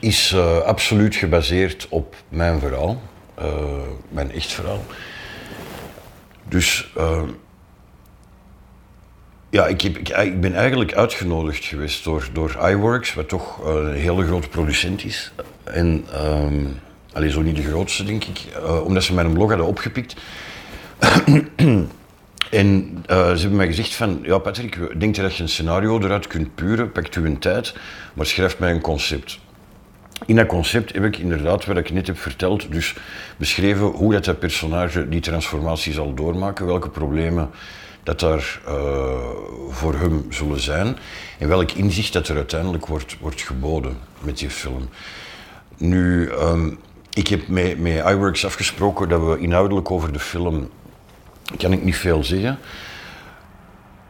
is eh, absoluut gebaseerd op mijn verhaal, eh, mijn echt verhaal. Dus ehm, ja, ik, heb, ik, ben eigenlijk uitgenodigd geweest door, door iWorks, wat toch eh, een hele grote producent is. En, ehm allee, zo niet de grootste, denk ik, eh, omdat ze mijn blog hadden opgepikt. En eh, ze hebben mij gezegd van, ja Patrick, denk dat je een scenario eruit kunt puren, pakt u een tijd, maar schrijf mij een concept. In dat concept heb ik inderdaad, wat ik net heb verteld, dus beschreven hoe dat, dat personage die transformatie zal doormaken, welke problemen dat daar eh, voor hem zullen zijn en welk inzicht dat er uiteindelijk wordt, wordt geboden met die film. Nu, ehm, ik heb met, met iWorks afgesproken dat we inhoudelijk over de film kan ik niet veel zeggen.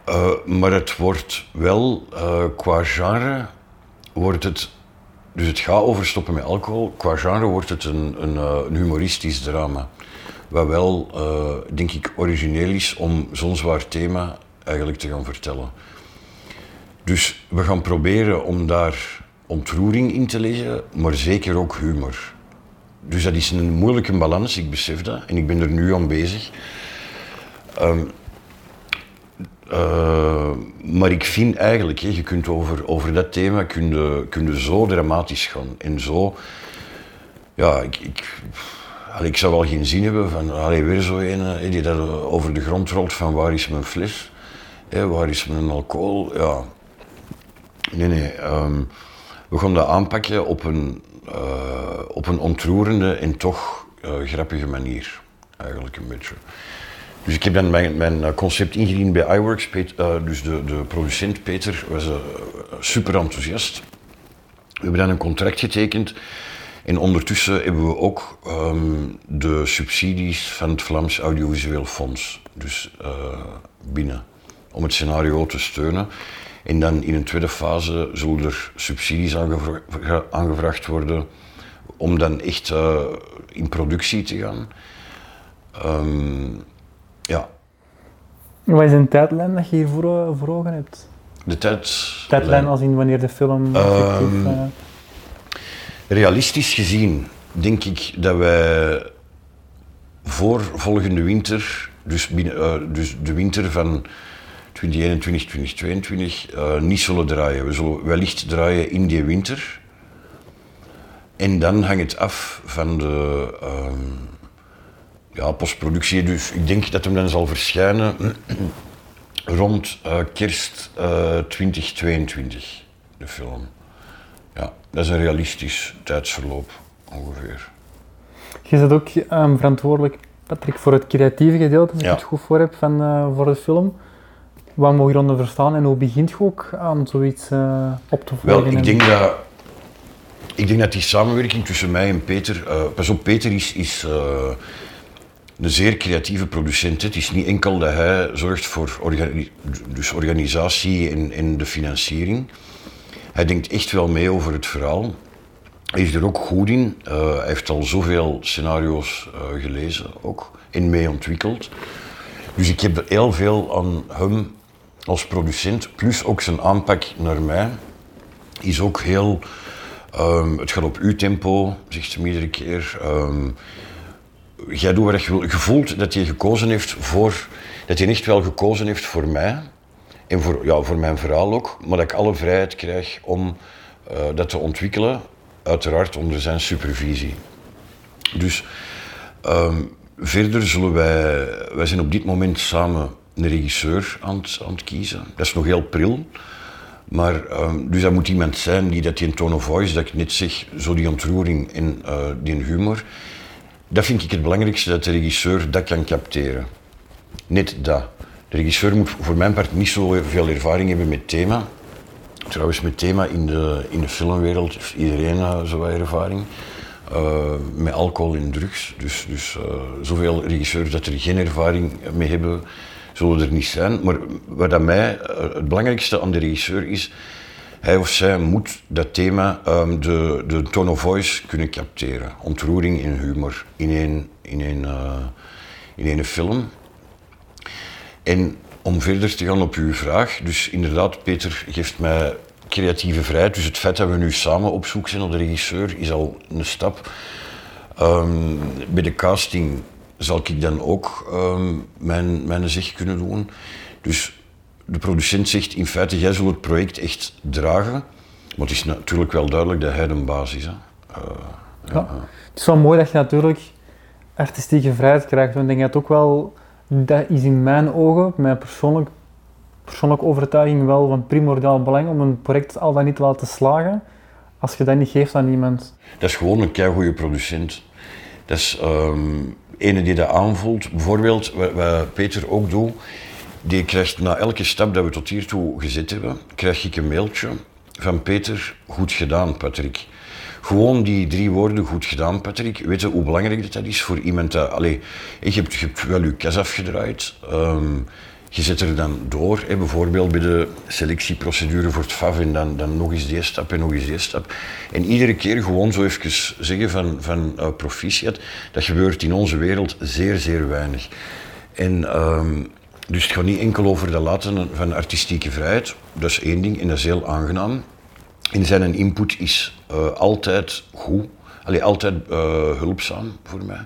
Eh, maar het wordt wel, eh, qua genre, wordt het, dus het gaat over stoppen met alcohol, qua genre wordt het een, een, een humoristisch drama. Wat wel, eh, denk ik, origineel is om zo'n zwaar thema eigenlijk te gaan vertellen. Dus we gaan proberen om daar ontroering in te leggen, maar zeker ook humor. Dus dat is een moeilijke balans, ik besef dat, en ik ben er nu aan bezig. Uh, maar ik vind eigenlijk, je kunt over, over dat thema kun je, zo dramatisch gaan. En zo, ja, ik, ik, ik zou wel geen zin hebben van, allee, weer zo een hè, die dat over de grond rolt van waar is mijn fles, waar is mijn alcohol, ja. Nee, nee, ehm, we gaan dat aanpakken op een, uh, op een ontroerende en toch uh, grappige manier, eigenlijk een beetje. Dus ik heb dan mijn, mijn concept ingediend bij iWorks. Dus de, de producent Peter was super enthousiast. We hebben dan een contract getekend. En ondertussen hebben we ook um, de subsidies van het Vlaams Audiovisueel Fonds dus, uh, binnen. Om het scenario te steunen. En dan in een tweede fase zullen er subsidies aangevra aangevraagd worden om dan echt uh, in productie te gaan. Um, ja. Wat is een tijdlijn dat je hier voor, voor ogen hebt? De tijd... Tijdlijn als in wanneer de film effectief... Uh... Realistisch gezien denk ik dat wij voor volgende winter, dus, binnen, uh, dus de winter van 2021, 2022, uh, niet zullen draaien. We zullen wellicht draaien in die winter. En dan hangt het af van de... Um, ja, postproductie. Dus ik denk dat hem dan zal verschijnen rond uh, kerst uh, 2022, de film. Dat is een realistisch tijdsverloop ongeveer. Je bent ook um, verantwoordelijk, Patrick, voor het creatieve gedeelte, als Ja. ik het goed voor heb, van, uh, voor de film. Wat moet je eronder verstaan en hoe begint je ook aan zoiets uh, op te volgen? Wel, ik denk dat, ik denk dat die samenwerking tussen mij en Peter... Uh, pas op, Peter is, is een zeer creatieve producent. Het is niet enkel dat hij zorgt voor organi dus organisatie en, en, de financiering. Hij denkt echt wel mee over het verhaal. Hij is er ook goed in. Uh, hij heeft al zoveel scenario's uh, gelezen ook en mee ontwikkeld. Dus ik heb er heel veel aan hem als producent, plus ook zijn aanpak naar mij, is ook heel. Um, het gaat op uw tempo, zegt hij iedere keer. Um, jij doet wat je wil. Je voelt dat hij gekozen heeft voor, dat hij echt wel gekozen heeft voor mij. En voor, ja, voor mijn verhaal ook. Maar dat ik alle vrijheid krijg om uh, dat te ontwikkelen. Uiteraard onder zijn supervisie. Dus um, verder zullen wij, wij zijn op dit moment samen een regisseur aan het, aan het kiezen. Dat is nog heel pril. Maar, um, dus dat moet iemand zijn die dat in tone of voice, dat ik net zeg, zo die ontroering en uh, die humor, dat vind ik het belangrijkste, dat de regisseur dat kan capteren. Net dat. De regisseur moet voor mijn part niet zo veel ervaring hebben met thema. Trouwens, met thema in de, in de filmwereld heeft iedereen uh, zo ervaring. Uh, met alcohol en drugs. Dus, dus uh, zoveel regisseurs dat er geen ervaring mee hebben, zullen er niet zijn. Maar wat aan mij eh, het belangrijkste aan de regisseur is, hij of zij moet dat thema, um, de, de tone of voice, kunnen capteren. Ontroering en humor in één, in in één film. En om verder te gaan op uw vraag, dus inderdaad, Peter geeft mij creatieve vrijheid. Dus het feit dat we nu samen op zoek zijn naar de regisseur is al een stap. Um, bij de casting zal ik dan ook um, mijn, mijn zeg kunnen doen. Dus de producent zegt in feite, jij zult het project echt dragen. Maar het is natuurlijk wel duidelijk dat hij de baas is. Hè. Uh, ja. ja. Het is wel mooi dat je natuurlijk artistieke vrijheid krijgt. Want ik denk dat ook wel, dat is in mijn ogen, mijn persoonlijk, persoonlijke overtuiging wel van primordiaal belang om een project al dan niet te laten slagen. Als je dat niet geeft aan iemand. Dat is gewoon een goede producent. Dat is um, die dat aanvoelt. Bijvoorbeeld, wat, wat Peter ook doet, die krijgt na elke stap dat we tot hiertoe gezet hebben, krijg ik een mailtje van Peter, goed gedaan Patrick. Gewoon die drie woorden, goed gedaan Patrick, weet je hoe belangrijk dat is voor iemand dat... Allee, je, hebt, wel je kas afgedraaid, um, je zet er dan door, bijvoorbeeld bij de selectieprocedure voor het FAV en dan, dan nog eens die stap en nog eens die stap. En iedere keer gewoon zo even zeggen van, van uh, proficiat, dat gebeurt in onze wereld zeer, zeer weinig. En... Um, dus het gaat niet enkel over de laten van artistieke vrijheid, dat is één ding en dat is heel aangenaam. En zijn input is uh, altijd goed, Allee, altijd uh, hulpzaam voor mij.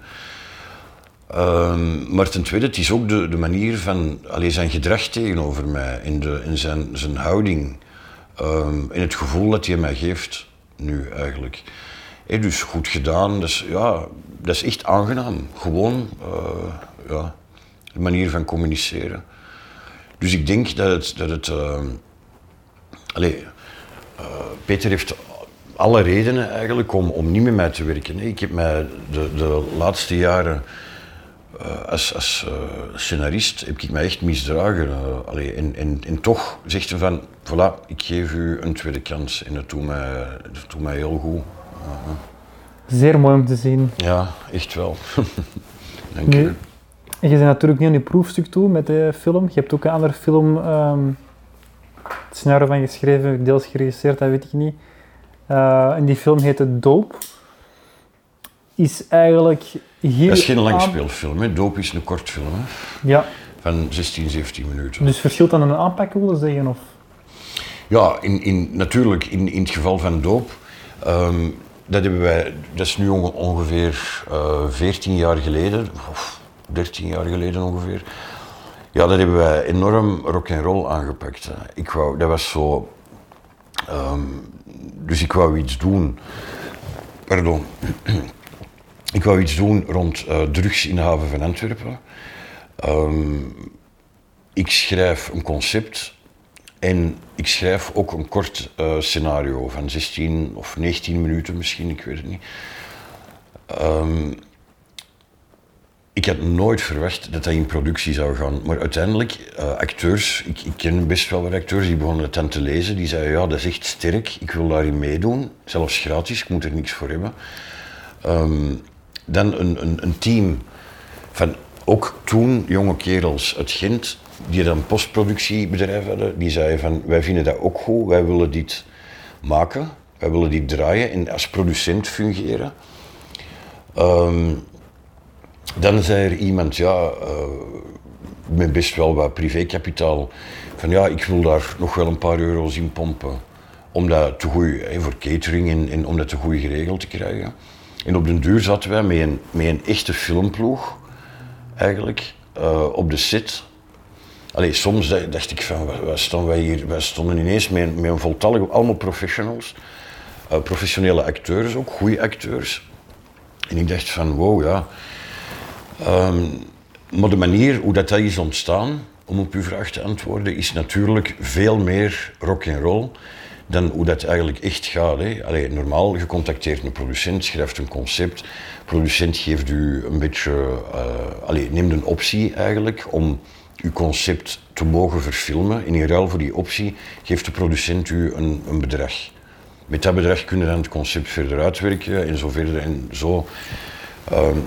Uh, maar ten tweede, het is ook de, de manier van allee, zijn gedrag tegenover mij en, de, en zijn, zijn houding um, en het gevoel dat hij mij geeft nu eigenlijk. Hey, dus goed gedaan, dus, ja, dat is echt aangenaam. Gewoon, uh, ja de manier van communiceren. Dus ik denk dat het. Dat het uh, uh, Peter heeft alle redenen eigenlijk om, om niet met mij te werken. Ik heb mij de, de laatste jaren uh, als, als scenarist heb ik mij echt misdragen. Allee, en, en, en toch zegt hij van, voilà, ik geef u een tweede kans en dat doet mij, dat doet mij heel goed. Zeer mooi om te zien. Ja, echt wel. Dank je. En je bent natuurlijk niet aan je proefstuk toe met de film. Je hebt ook een andere film, um, het scenario van geschreven, deels geregisseerd, dat weet ik niet. Uh, en die film heette Doop. Is eigenlijk hier... Dat is geen langspeelfilm, hè. Doop is een kortfilm, hè. Ja. Van 16, 17 minuten. Dus verschilt dan een aanpak, willen zeggen? Of? Ja, in, in, natuurlijk, in, in het geval van Doop... Um, dat, hebben wij, dat is nu ongeveer uh, eh, 14 jaar geleden, of 13 jaar geleden ongeveer. Ja, dat hebben wij enorm rock and roll aangepakt. Ik wou, dat was zo. Um, dus ik wou iets doen. Pardon. ik wou iets doen rond uh, drugs in de haven van Antwerpen. Um, ik schrijf een concept en ik schrijf ook een kort uh, scenario van 16 of 19 minuten misschien, ik weet het niet. Um, ik had nooit verwacht dat dat in productie zou gaan. Maar uiteindelijk, uh, acteurs, ik, ik, ken best wel wat acteurs, die begonnen het aan te lezen. Die zeiden, ja, dat is echt sterk, ik wil daarin meedoen. Zelfs gratis, ik moet er niks voor hebben. Um, dan een, een, een, team van ook toen jonge kerels uit Gent, die dan postproductiebedrijf hadden. Die zeiden van, wij vinden dat ook goed, wij willen dit maken. Wij willen dit draaien en als producent fungeren. Um, dan zei er iemand, ja, uh, met best wel wat privékapitaal, van ja, ik wil daar nog wel een paar euro's in pompen. Om dat te goed, voor catering en, en, om dat te goed geregeld te krijgen. En op den duur zaten wij met een, met een echte filmploeg, eigenlijk, uh, op de set. Allee, soms dacht ik van, waar stonden wij hier? Wij stonden ineens met, met een voltallige, allemaal professionals. Uh, professionele acteurs ook, goede acteurs. En ik dacht van, wow, ja, Um, maar de manier hoe dat, is ontstaan, om op uw vraag te antwoorden, is natuurlijk veel meer rock and roll dan hoe dat eigenlijk echt gaat. Hè. Allee, normaal, je contacteert een producent, schrijft een concept. Producent geeft u een beetje, uh, neemt een optie eigenlijk om uw concept te mogen verfilmen. En in ruil voor die optie geeft de producent u een, een bedrag. Met dat bedrag kun je dan het concept verder uitwerken en zo verder en zo. Um,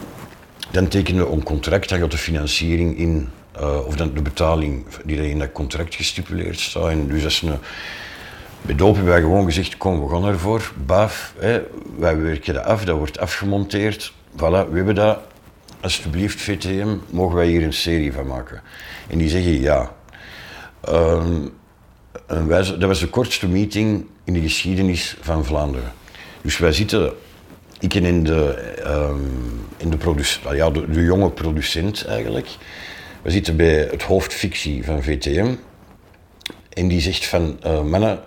dan tekenen we een contract, dan gaat de financiering in eh, of dan de betaling die in dat contract gestipuleerd staat. En dus dat is een, bij Doop hebben wij gewoon gezegd, kom, we gaan ervoor. Baaf, wij werken dat af, dat wordt afgemonteerd. Voilà, we hebben dat. Alsjeblieft, VTM, mogen wij hier een serie van maken? En die zeggen ja. Ehm, dat was de kortste meeting in de geschiedenis van Vlaanderen. Dus wij zitten, ik en in de, ehm, in de, produc- ah ja, de, jonge producent eigenlijk. We zitten bij het hoofdfictie van VTM. En die zegt van, eh, mannen,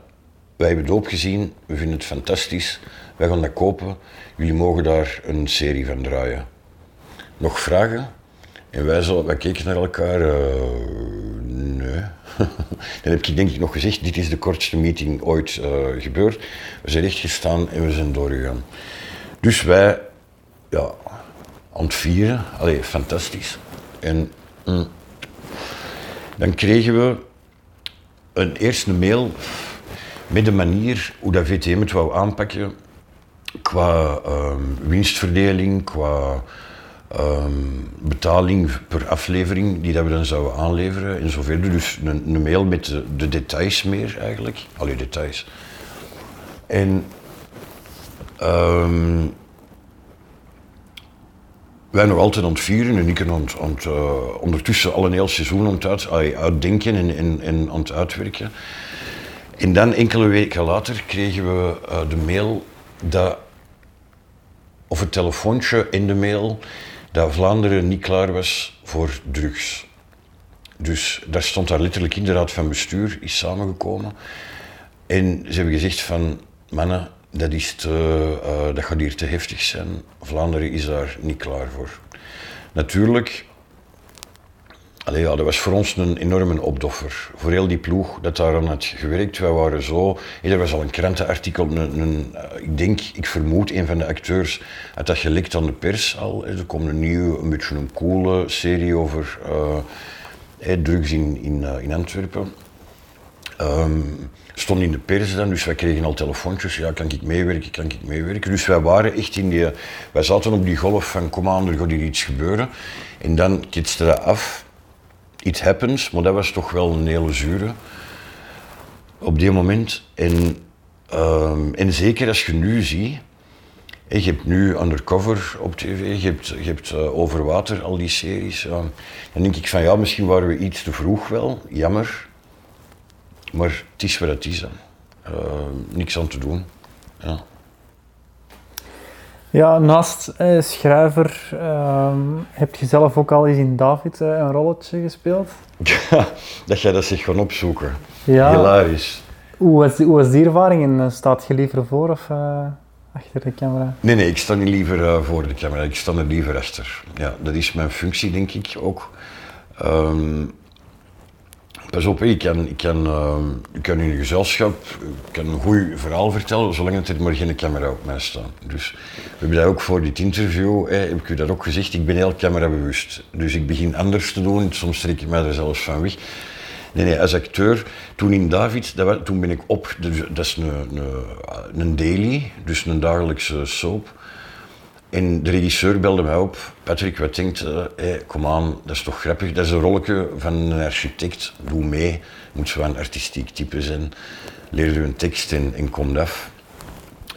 wij hebben Doop gezien, we vinden het fantastisch, wij gaan dat kopen, jullie mogen daar een serie van draaien. Nog vragen? En wij, zo, wij keken naar elkaar, eh, nee. Dan heb ik denk ik nog gezegd, dit is de kortste meeting ooit eh, gebeurd. We zijn recht gestaan en we zijn doorgegaan. Dus wij, ja, aan het vieren, allee, fantastisch. En mm, dan kregen we een eerste mail met de manier hoe dat VTM het wou aanpakken qua ehm, winstverdeling, qua ehm, betaling per aflevering die dat we dan zouden aanleveren en zo verder. Dus een, een mail met de, de details meer eigenlijk, alle details. En ehm, wij nog altijd aan het vieren en ik aan eh, ondertussen al een heel seizoen aan uitdenken en, en, en aan het uitwerken. En dan enkele weken later kregen we eh, de mail dat, of het telefoontje in de mail dat Vlaanderen niet klaar was voor drugs. Dus daar stond daar letterlijk in, de raad van bestuur is samengekomen. En ze hebben gezegd van, mannen, dat, is te, eh, dat gaat hier te heftig zijn. Vlaanderen is daar niet klaar voor. Natuurlijk, allee, ja, dat was voor ons een enorme opdoffer. Voor heel die ploeg dat daar aan had gewerkt. Wij waren zo... Er was al een krantenartikel, een, eh, ik denk, ik vermoed, een van de acteurs had dat gelekt aan de pers al. Er komt een nieuwe, een beetje een coole serie over hey, drugs in, in, in Antwerpen. Um, stond in de pers dan, dus wij kregen al telefoontjes. Ja, kan ik meewerken, kan ik meewerken? Dus wij waren echt in die... Wij zaten op die golf van, kom aan, er gaat hier iets gebeuren. En dan kitste dat af. It happens, maar dat was toch wel een hele zure. Op die moment. En, um, en zeker als je nu ziet... Je hebt nu Undercover op tv, je hebt, hebt uh, Over Water, al die series. Ja. Dan denk ik van, ja, misschien waren we iets te vroeg wel. Jammer. Maar het is wat het is. Uh, niks aan te doen. Ja, ja naast eh, schrijver uh, heb je zelf ook al eens in David eh, een rolletje gespeeld. Ja, dat jij dat zich gaan opzoeken. Ja. Hilarisch. Hoe was, die, hoe was die ervaring en staat je liever voor of achter de camera? Nee, nee, ik sta niet liever voor de camera, ik sta er liever achter. Ja, dat is mijn functie, denk ik ook. Um, Pas op, ik kan, ik, kan, uh, ik kan in een gezelschap kan een goed verhaal vertellen, zolang er maar geen camera op mij staat. Dus we hebben dat ook voor dit interview, heb ik u dat ook gezegd, ik ben heel camerabewust. Dus ik begin anders te doen, soms trek ik mij er zelfs van weg. Nee, nee, als acteur, toen in David, toen ben ik op, dat is een, een, een daily, dus een dagelijkse soap. En de regisseur belde mij op. Patrick, wat denkt uh, hey, kom aan, dat is toch grappig. Dat is een rolletje van een architect. Doe mee. Moet zo een artistiek type zijn. Leer je een tekst en, en kom af.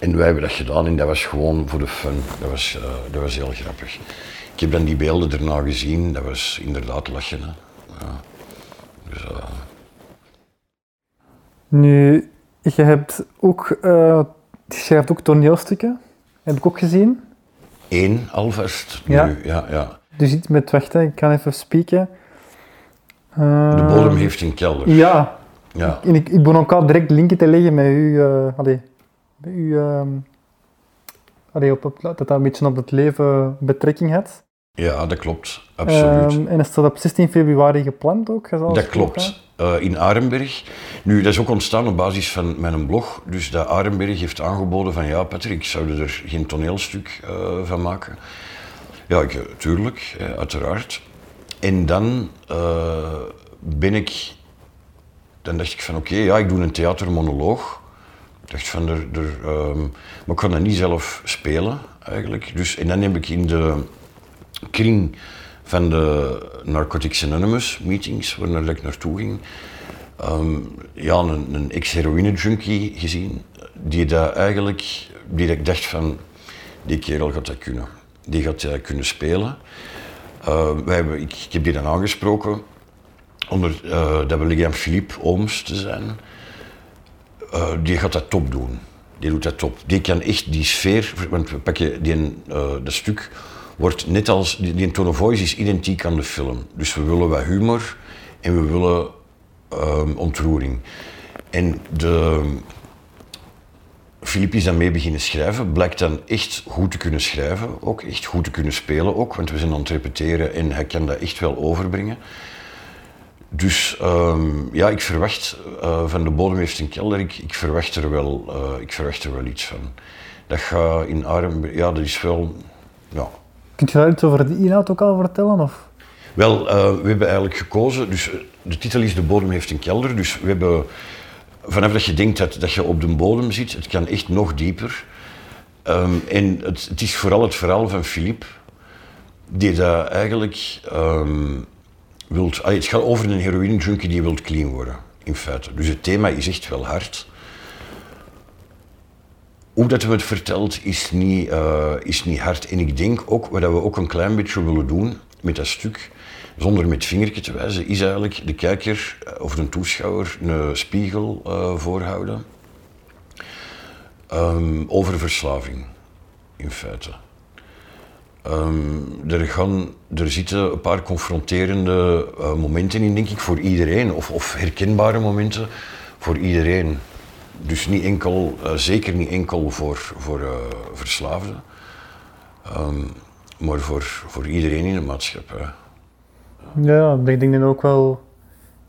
En wij hebben dat gedaan en dat was gewoon voor de fun. Dat was, uh, dat was heel grappig. Ik heb dan die beelden daarna gezien. Dat was inderdaad lachen. Hè. Ja. Dus, uh... Nu, je hebt ook, je schrijft ook toneelstukken. Heb ik ook gezien. Eén alvast. Ja. Nu, ja, ja. Dus iets met wachten, ik kan even spieken. Uh, de bodem heeft een kelder. Ja. ja. En ik, ik ben ook al direct linken te leggen met u. Uh, allee, met u uh, allee, op, op, dat dat een beetje op het leven betrekking had. Ja, dat klopt. Absoluut. Um, en is dat op 16 februari gepland ook? Dat klopt. Uh, in Arenberg. Nu, dat is ook ontstaan op basis van mijn blog. Dus dat Arenberg heeft aangeboden van ja, Patrick, zouden er geen toneelstuk uh, van maken? Ja, ik, tuurlijk, uh, uiteraard. En dan ben ik... Dan dacht ik van oké, okay, ja, ik doe een theatermonoloog. Ik dacht van, er, er, um, maar ik kan dat niet zelf spelen, eigenlijk. Dus, en dan heb ik in de kring van de Narcotics Anonymous meetings, waar ik naartoe ging. Ehm, ja, een, een ex-heroïne-junkie gezien, die dat eigenlijk, ik dacht van, die kerel gaat dat kunnen. Die gaat dat kunnen spelen. Uh, wij hebben, ik, heb die dan aangesproken, onder, uh, dat aan Philippe Ooms te zijn. Uh, die gaat dat top doen. Die doet dat top. Die kan echt die sfeer, want we pakken die, dat stuk, wordt net als, die, die tone of voice is identiek aan de film. Dus we willen wat humor en we willen um, ontroering. En de, Filip is dan mee beginnen schrijven, blijkt dan echt goed te kunnen schrijven, ook echt goed te kunnen spelen ook, want we zijn aan het repeteren en hij kan dat echt wel overbrengen. Dus um, ja, ik verwacht uh, van de bodem heeft een kelder, ik, verwacht er wel, uh, ik verwacht er wel iets van. Dat gaat in arm, ja, dat is wel, ja. Kunt je daar iets over de inhoud ook al vertellen? Of? Wel, uh, we hebben eigenlijk gekozen, dus de titel is De bodem heeft een kelder, dus we hebben vanaf dat je denkt dat, dat je op de bodem zit, het kan echt nog dieper. Um, en het, het, is vooral het verhaal van Philippe, die dat eigenlijk um, wilt... Allee, het gaat over een heroïne-junkie die wilt clean worden, in feite. Dus het thema is echt wel hard. Hoe dat we het vertelt is niet, uh, is niet hard. En ik denk ook, wat we ook een klein beetje willen doen met dat stuk, zonder met vingertje te wijzen, is eigenlijk de kijker eh, of de toeschouwer een spiegel uh, voorhouden um, over verslaving, in feite. Um, er, gaan, er zitten een paar confronterende momenten in, denk ik, voor iedereen, of, of, herkenbare momenten voor iedereen. Dus niet enkel, uh, zeker niet enkel voor, voor uh, verslaafden, um, maar voor, voor iedereen in de maatschappij. Ja, ik denk dat ook wel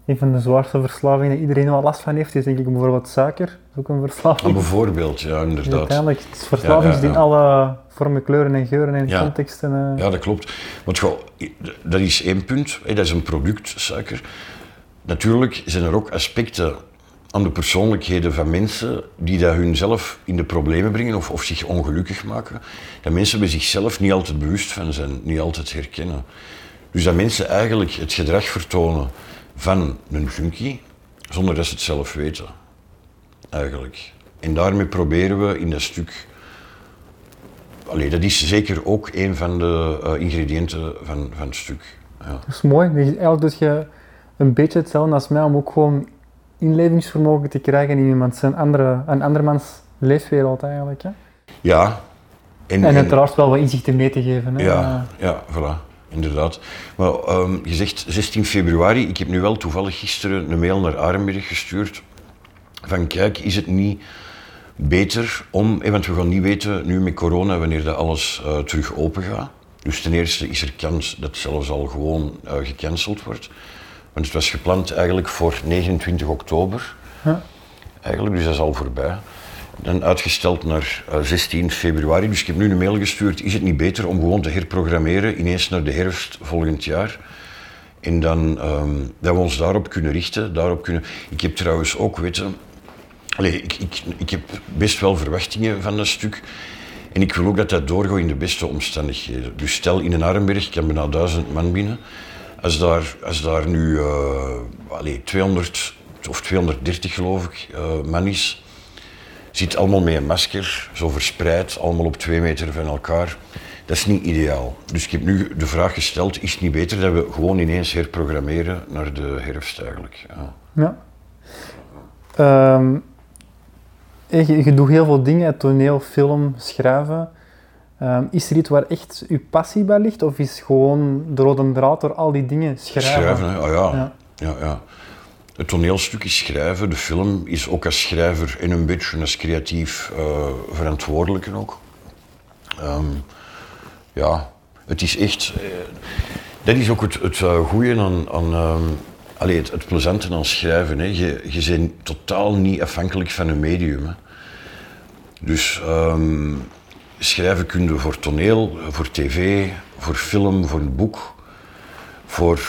een van de zwaarste verslavingen die iedereen wel last van heeft, is denk ik bijvoorbeeld suiker. Dat is ook een verslaving. Ja, bijvoorbeeld, ja, inderdaad. Uiteindelijk, het is verslaving ja, ja, in alle vormen, kleuren en geuren en contexten. Uh... Ja, dat klopt. Want dat is één punt, dat is een product, suiker. Natuurlijk zijn er ook aspecten aan de persoonlijkheden van mensen die dat hunzelf in de problemen brengen of, of zich ongelukkig maken. Dat mensen bij zichzelf niet altijd bewust van zijn, niet altijd herkennen. Dus dat mensen eigenlijk het gedrag vertonen van een junkie, zonder dat ze het zelf weten. Eigenlijk. En daarmee proberen we in dat stuk. Allee, dat is zeker ook een van de uh, ingrediënten van, van het stuk. Ja. Dat is mooi. Eigenlijk doe je een beetje hetzelfde als mij om ook gewoon inlevingsvermogen te krijgen in iemand zijn andere, een andermans leefwereld eigenlijk. Hè? Ja. En, en uiteraard wel wat inzichten mee te geven. Hè? Ja, ja, voilà inderdaad. Maar um, je zegt 16 februari. Ik heb nu wel toevallig gisteren een mail naar Arenberg gestuurd. Van kijk, is het niet beter om, want we gaan niet weten nu met corona wanneer dat alles uh, terug open gaat. Dus ten eerste is er kans dat het zelfs al gewoon uh, gecanceld wordt. Want het was gepland eigenlijk voor 29 oktober. Eigenlijk, dus dat is al voorbij dan uitgesteld naar 16 eh, februari. Dus ik heb nu een mail gestuurd. Is het niet beter om gewoon te herprogrammeren ineens naar de herfst volgend jaar? En dan um, dat we ons daarop kunnen richten. Daarop kunnen... Ik heb trouwens ook, weten. Allee, ik, ik, ik heb best wel verwachtingen van dat stuk. En ik wil ook dat dat doorgaat in de beste omstandigheden. Dus stel in een Arenberg kan bijna duizend man binnen. Als daar, als daar nu uh, allee, 200 of 230 geloof ik uh, man is, zit allemaal met een masker, zo verspreid, allemaal op twee meter van elkaar. Dat is niet ideaal. Dus ik heb nu de vraag gesteld, is het niet beter dat we gewoon ineens herprogrammeren naar de herfst eigenlijk? Ja. je, je, doet heel veel dingen, toneel, film, schrijven. Um, is er iets waar echt je passie bij ligt? Of is gewoon de rode draad door al die dingen schrijven? Schrijven? Oh, ja. ja. ja, ja. Het toneelstuk is schrijven, de film is ook als schrijver en een beetje als creatief uh, verantwoordelijke ook. Um, ja, het is echt. Uh, dat is ook het, het uh, goede aan. aan um, allee, het, het plezante aan schrijven. Hè. Je, je bent totaal niet afhankelijk van een medium. Hè. Dus um, schrijven kun je voor toneel, voor tv, voor film, voor een boek, voor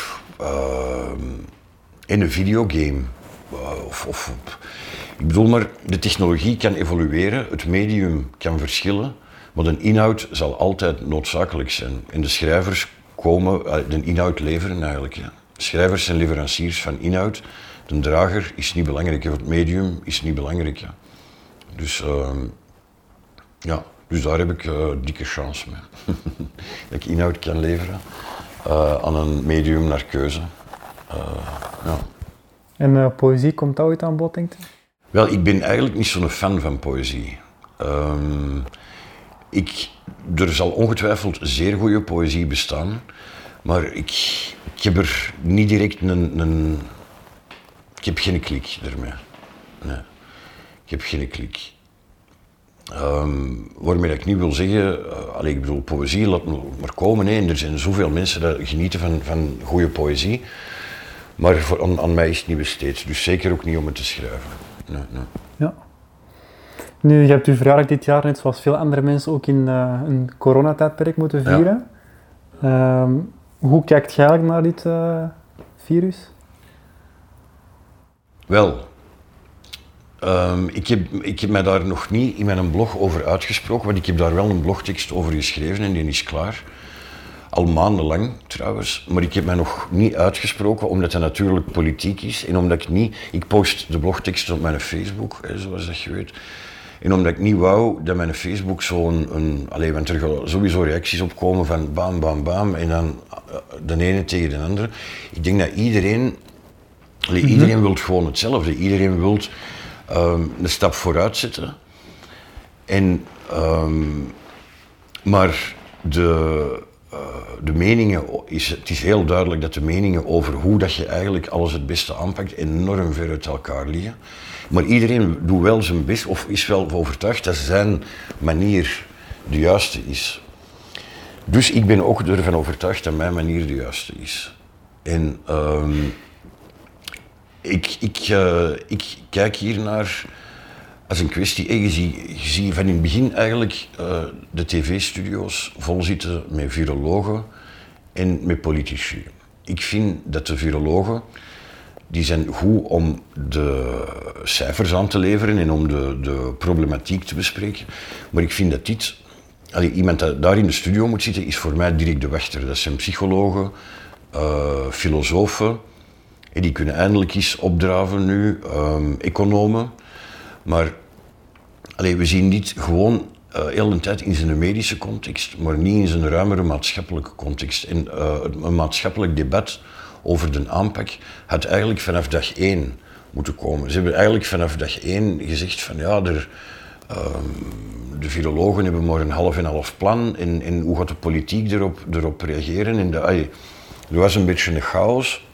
in een videogame. Eh, of, ik bedoel maar, de technologie kan evolueren, het medium kan verschillen, maar de inhoud zal altijd noodzakelijk zijn. En de schrijvers komen, uh, de inhoud leveren eigenlijk. Schrijvers zijn leveranciers van inhoud. De drager is niet belangrijk, het medium is niet belangrijk. Ja. Dus ehm, ja, dus daar heb ik uh, dikke chance mee. dat ik inhoud kan leveren uh, aan een medium naar keuze. ja. En poëzie komt dat ooit aan bod, denkt u? Wel, ik ben eigenlijk niet zo'n fan van poëzie. Um, ik, er zal ongetwijfeld zeer goede poëzie bestaan, maar ik, ik heb er niet direct een, een, Ik heb geen klik ermee. Nee, ik heb geen klik. Um, waarmee ik niet wil zeggen, uh, ik bedoel, poëzie laat maar komen. Hè. er zijn zoveel mensen die genieten van, van goede poëzie. Maar voor, aan, aan, mij is het niet besteed. Dus zeker ook niet om het te schrijven. Nee, nee. Ja. Nu, je hebt uw verjaardag dit jaar, net zoals veel andere mensen, ook in uh, een coronatijdperk moeten vieren. Ja. Um, hoe kijkt je eigenlijk naar dit uh, virus? Wel, um, ik, heb, ik heb mij daar nog niet in mijn blog over uitgesproken, want ik heb daar wel een blogtekst over geschreven en die is klaar. Al maandenlang trouwens, maar ik heb mij nog niet uitgesproken omdat het natuurlijk politiek is en omdat ik niet... Ik post de blogtekst op mijn Facebook, hè, zoals dat je weet. En omdat ik niet wou dat mijn Facebook zo'n... Een, alleen, want er gaan sowieso reacties opkomen van bam, bam, bam en dan eh, de ene tegen de andere. Ik denk dat iedereen... Allee, mm Iedereen wil gewoon hetzelfde. Iedereen wil um, een stap vooruit zetten. En... Um, maar de uh, de meningen, is, het is heel duidelijk dat de meningen over hoe dat je eigenlijk alles het beste aanpakt enorm ver uit elkaar liggen. Maar iedereen doet wel zijn best of is wel overtuigd dat zijn manier de juiste is. Dus ik ben ook ervan overtuigd dat mijn manier de juiste is. En uh, ik, ik, uh, ik kijk hier naar als een kwestie. En je ziet, van in het begin eigenlijk uh, de tv-studio's vol zitten met virologen en met politici. Ik vind dat de virologen die zijn goed om de cijfers aan te leveren en om de, de problematiek te bespreken. Maar ik vind dat dit, allee, iemand dat daar in de studio moet zitten, is voor mij direct de wachter. Dat zijn psychologen, uh, filosofen, die kunnen eindelijk eens opdraven nu, um, economen. Maar allee, we zien dit gewoon uh, heel de tijd in zijn medische context, maar niet in zijn ruimere maatschappelijke context. En uh, een maatschappelijk debat over de aanpak had eigenlijk vanaf dag één moeten komen. Ze hebben eigenlijk vanaf dag één gezegd van ja, er, uh, de virologen hebben maar een half en half plan en, en hoe gaat de politiek erop, erop reageren. En de, er was een beetje een chaos.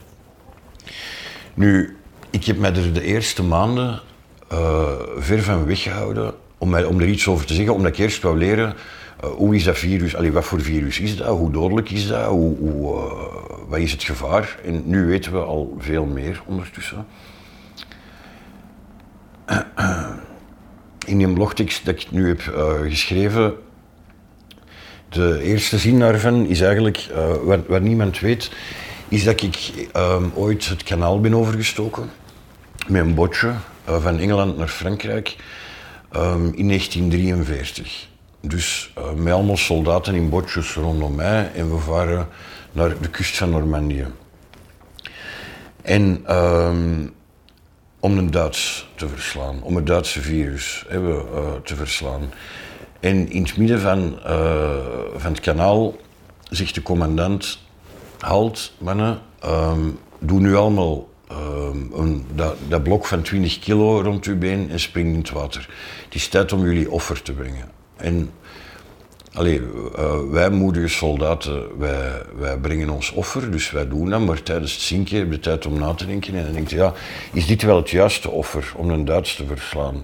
Nu, ik heb mij er de eerste maanden uh, ver van weggehouden om, mij, om er iets over te zeggen, omdat ik eerst wou leren uh, hoe is dat virus, allee, wat voor virus is dat, hoe dodelijk is dat, hoe, hoe uh, wat is het gevaar. En nu weten we al veel meer ondertussen. In die blogtekst dat ik nu heb geschreven, de eerste zin daarvan is eigenlijk, wat, wat, niemand weet, is dat ik ooit het kanaal ben overgestoken met een botje uh, van Engeland naar Frankrijk um, in 1943. Dus uh, met allemaal soldaten in botjes rondom mij en we varen naar de kust van Normandië. En um, om een Duits te verslaan, om het Duitse virus uh, te verslaan. En in het midden van, van het kanaal zegt de commandant: Halt, mannen, um, doe nu allemaal Um, een, dat, dat, blok van 20 kilo rond uw been en spring in het water. Het is tijd om jullie offer te brengen. En uh, wij moedige soldaten, wij, wij brengen ons offer, dus wij doen dat, maar tijdens het zinken heb je tijd om na te denken en dan denk je, ja, is dit wel het juiste offer om een Duits te verslaan?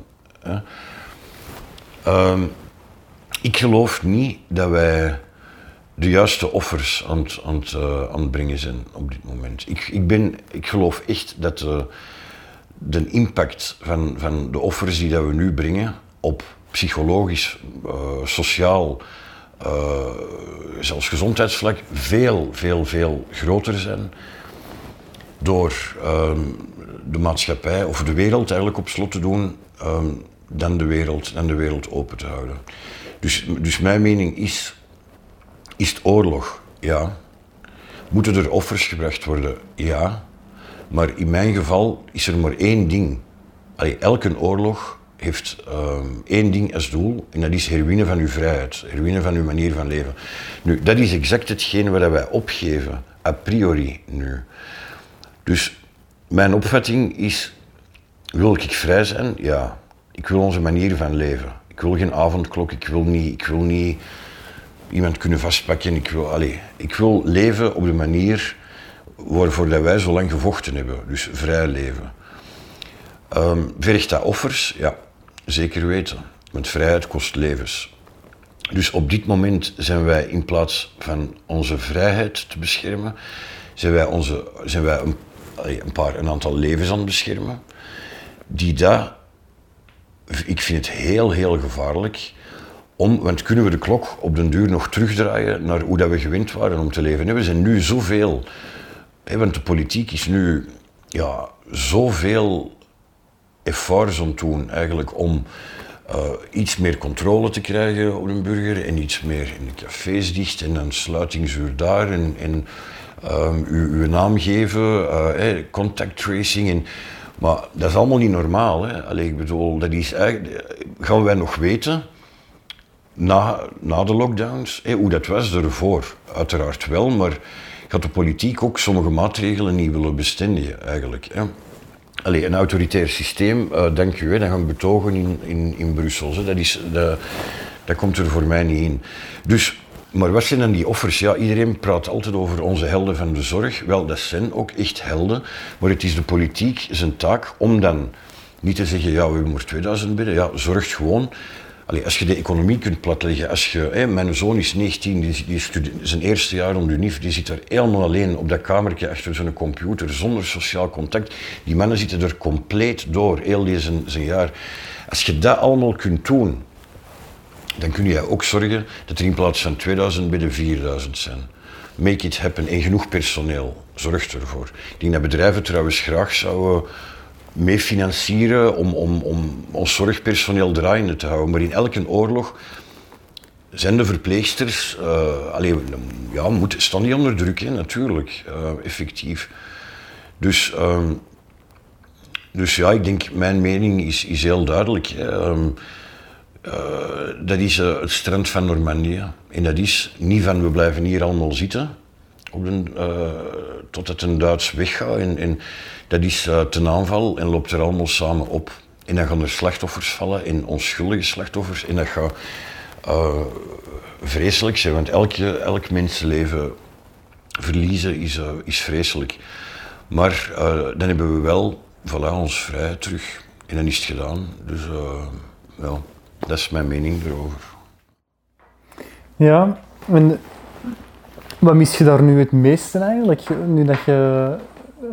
Um, ik geloof niet dat wij de juiste offers aan het, aan, het, brengen zijn op dit moment. Ik, ik, ben, ik geloof echt dat de, de impact van, van de offers die dat we nu brengen op psychologisch, uh, sociaal, zelfs gezondheidsvlak, veel, veel, veel groter zijn door ehm, de maatschappij of de wereld eigenlijk op slot te doen ehm, dan, de wereld, dan de wereld open te houden. Dus, dus mijn mening is is het oorlog? Ja. Moeten er offers gebracht worden? Ja. Maar in mijn geval is er maar één ding. Allee, elke oorlog heeft ehm, één ding als doel en dat is herwinnen van uw vrijheid, herwinnen van uw manier van leven. Nu, dat is exact hetgeen wat wij opgeven, a priori nu. Dus mijn opvatting is, wil ik vrij zijn? Ja. Ik wil onze manier van leven. Ik wil geen avondklok, ik wil niet, ik wil niet iemand kunnen vastpakken. Ik wil, allez, ik wil leven op de manier waarvoor wij zo lang gevochten hebben. Dus vrij leven. Um, vergt dat offers? Ja, zeker weten. Want vrijheid kost levens. Dus op dit moment zijn wij in plaats van onze vrijheid te beschermen, zijn wij, onze, zijn wij een, een, paar, een aantal levens aan het beschermen. Die dat, ik vind het heel, heel gevaarlijk. Om, want kunnen we de klok op den duur nog terugdraaien naar hoe dat we gewend waren om te leven? We zijn nu zoveel, want de politiek is nu ja, zoveel efforts om doen eigenlijk om uh, iets meer controle te krijgen op een burger en iets meer in de cafés dicht en dan sluitingsuur daar en, um, uw, naam geven, uh, contact tracing. En, maar dat is allemaal niet normaal. Hè? Ik bedoel, dat is eigenlijk, gaan wij nog weten na, na de lockdowns hoe dat was ervoor? Uiteraard wel, maar gaat de politiek ook sommige maatregelen niet willen bestendigen eigenlijk. Hè? Allee, een autoritair systeem, uh, dank u, hè, dat gaan betogen in, in, in Brussel. Dat, is, dat, komt er voor mij niet in. Dus, maar wat zijn dan die offers? Ja, iedereen praat altijd over onze helden van de zorg. Wel, dat zijn ook echt helden. Maar het is de politiek zijn taak om dan niet te zeggen, ja, we maar 2000 bidden. Ja, zorgt gewoon Als je de economie kunt platleggen, als je, mijn zoon is 19, die, die zijn eerste jaar om de UNIF, die zit er helemaal alleen op dat kamertje achter zo'n computer, zonder sociaal contact. Die mannen zitten er compleet door, heel deze zijn jaar. Als je dat allemaal kunt doen, dan kun je ook zorgen dat er in plaats van 2000 bedden 4000 zijn. Make it happen en genoeg personeel zorgt ervoor. Denk dat bedrijven trouwens graag zouden mee financieren om, om, om ons zorgpersoneel draaiende te houden. Maar in elke oorlog zijn de verpleegsters, uh, alleen, ja, moeten, staan die onder druk, hè, natuurlijk, uh, effectief. Dus, uh, dus ja, ik denk, mijn mening is, heel duidelijk. Ehm, eh, dat is het strand van Normandië. En dat is niet van we blijven hier allemaal zitten op de, totdat een Duits weggaat. En dat is uh, ten aanval en loopt er allemaal samen op. En dan gaan er slachtoffers vallen, en onschuldige slachtoffers. En dat gaat uh, vreselijk zijn, want elke, elk mensenleven verliezen is, uh, is vreselijk. Maar dan hebben we wel voilà, ons vrijheid terug. En dan is het gedaan. Dus ja, dat is mijn mening erover. Ja, en wat mis je daar nu het meeste eigenlijk? Nu dat je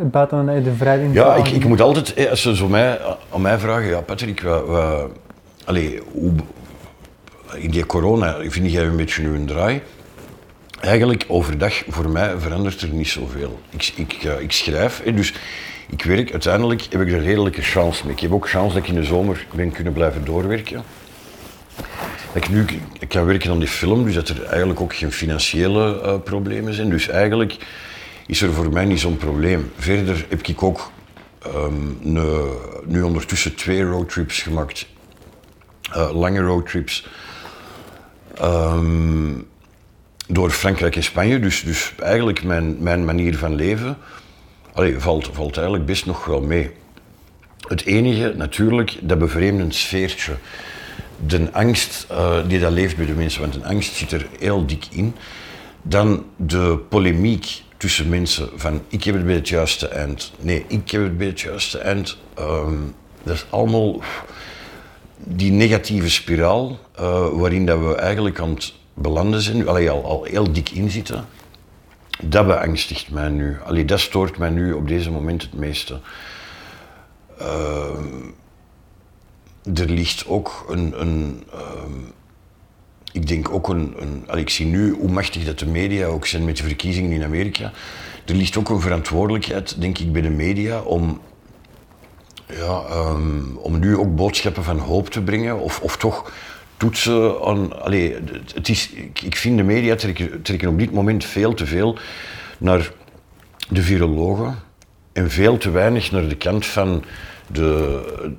buiten de vrijheid. Ja, ik, ik moet altijd, als ze zo mij, aan mij vragen, ja Patrick, we, we, allez, hoe, in die corona vind jij een beetje nu een draai. Eigenlijk overdag voor mij verandert er niet zoveel. Ik, ik, uh, ik schrijf, dus ik werk, uiteindelijk heb ik er redelijke chance mee. Ik heb ook chance dat ik in de zomer ben kunnen blijven doorwerken. Dat ik nu ik kan werken aan die film, dus dat er eigenlijk ook geen financiële uh, problemen zijn. Dus eigenlijk is er voor mij niet zo'n probleem. Verder heb ik ook um, nu ondertussen twee roadtrips gemaakt. Uh, lange roadtrips. Um, door Frankrijk en Spanje. Dus, dus eigenlijk mijn, mijn manier van leven valt, valt eigenlijk best nog wel mee. Het enige, natuurlijk, dat bevreemdend sfeertje. De angst uh, die dat leeft bij de mensen, want een angst zit er heel dik in. Dan de polemiek tussen mensen van ik heb het bij het juiste eind. Nee, ik heb het bij het juiste eind. Um, dat is allemaal die negatieve spiraal uh, waarin dat we eigenlijk aan het belanden zijn, allee, al, al heel dik in zitten. Dat beangstigt mij nu. Allee, dat stoort mij nu op deze moment het meeste. Uh, er ligt ook een, een um, ik denk ook een, een ik zie nu hoe machtig dat de media ook zijn met de verkiezingen in Amerika. Er ligt ook een verantwoordelijkheid, denk ik, bij de media om, ja, um, om nu ook boodschappen van hoop te brengen. Of, of toch toetsen aan. Allee, het is, ik, ik vind de media trekken, trekken op dit moment veel te veel naar de virologen en veel te weinig naar de kant van de,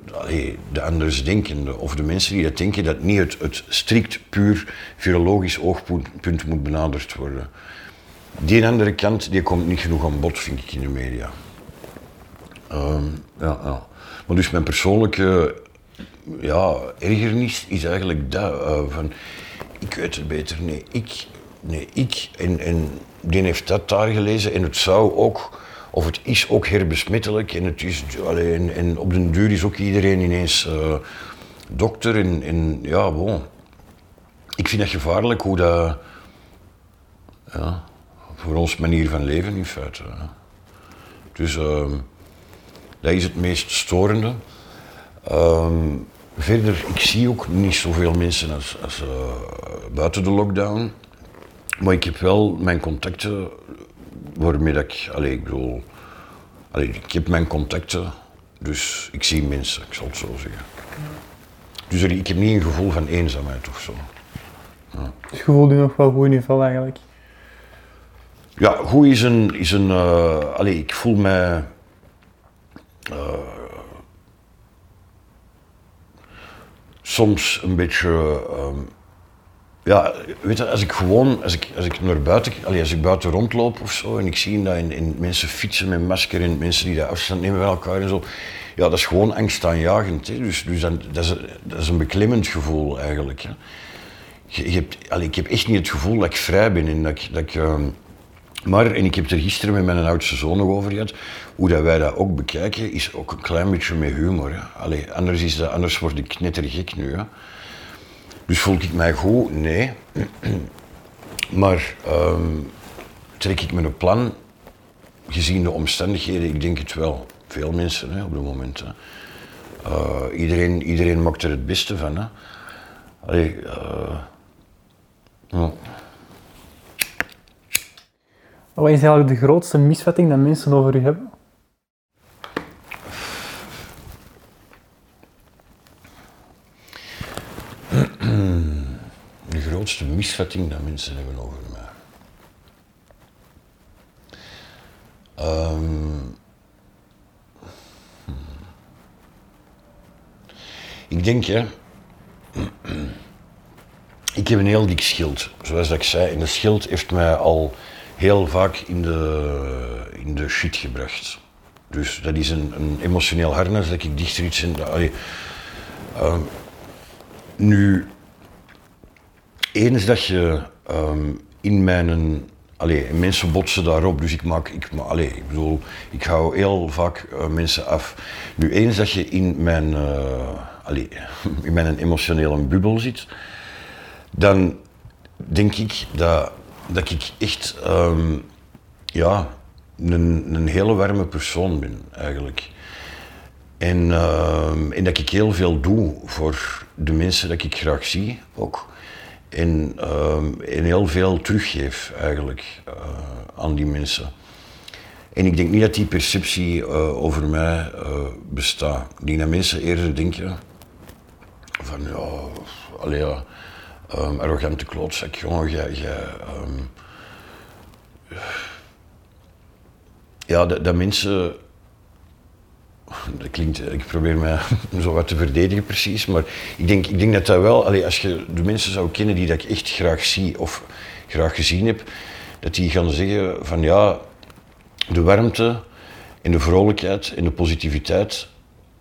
de andersdenkenden of de mensen die dat denken dat niet het, het strikt puur virologisch oogpunt moet benaderd worden. Die andere kant die komt niet genoeg aan bod, vind ik, in de media. Ehm, ja, ja. Maar dus mijn persoonlijke ja, ergernis is eigenlijk dat, uh, van ik weet het beter, nee, ik, nee, ik. En, en die heeft dat daar gelezen en het zou ook, of het is ook herbesmettelijk en, het is, alleen, en op den duur is ook iedereen ineens uh, dokter en, ja, bon. Ik vind dat gevaarlijk hoe dat, ja, voor ons manier van leven in feite. Dus uh, dat is het meest storende. Um, verder, ik zie ook niet zoveel mensen als, als uh, buiten de lockdown. Maar ik heb wel mijn contacten waarmee ik, allez, ik bedoel, ik heb mijn contacten, dus ik zie mensen, ik zal het zo zeggen. Dus ik heb niet een gevoel van eenzaamheid of zo. Ja. Dus je voelt je nog wel goed in je vel eigenlijk? Ja, goed is een, is een uh, allez, ik voel mij uh, soms een beetje. Um, ja, weet je, als ik gewoon, als ik, als ik naar buiten, als ik buiten rondloop of zo en ik zie dat in, in mensen fietsen met masker en mensen die daar afstand nemen van elkaar en zo, ja, dat is gewoon angstaanjagend. Hè. Dus, dus dat, is, dat is een beklemmend gevoel eigenlijk. Hè. Je, je hebt, ik heb echt niet het gevoel dat ik vrij ben en dat ik. Dat um, maar, en ik heb het er gisteren met mijn oudste zoon nog over gehad, hoe dat wij dat ook bekijken, is ook een klein beetje met humor. Anders, is dat, anders word ik net er gek nu. Hè. Dus voel ik mij goed? Nee. maar um, trek ik me een plan, gezien de omstandigheden, ik denk het wel. Veel mensen hè, op het moment. Hè. Uh, iedereen, iedereen maakt er het beste van. Hè. Allee, uh. Wat is eigenlijk de grootste misvatting dat mensen over u hebben? De grootste misvatting dat mensen hebben over mij. Um, ik denk, ja. ik heb een heel dik schild, zoals ik zei. En dat schild heeft mij al heel vaak in de, in de shit gebracht. Dus dat is een, een emotioneel harnas dat ik dichter iets in. Uh, nu, eens dat je um, in mijn. Allee, mensen botsen daarop, dus ik maak. Ik, allee, ik bedoel, ik hou heel vaak uh, mensen af. Nu, eens dat je in mijn. Uh, allee, in mijn emotionele bubbel zit, dan denk ik dat dat ik echt um, ja, een, een hele warme persoon ben, eigenlijk. En, um, en dat ik heel veel doe voor de mensen dat ik graag zie ook. En, en heel veel teruggeef eigenlijk uh, aan die mensen. En ik denk niet dat die perceptie uh, over mij uh, bestaat. Ik denk mensen eerder denken van ja, allee, ja um, arrogante klootzak, jongen, jij... Um, ja, dat, dat, mensen... Dat klinkt... Ik probeer me zo wat te verdedigen precies, maar ik denk, ik denk dat dat wel... Allee, als je de mensen zou kennen die dat ik echt graag zie of graag gezien heb, dat die gaan zeggen van ja, de warmte en de vrolijkheid en de positiviteit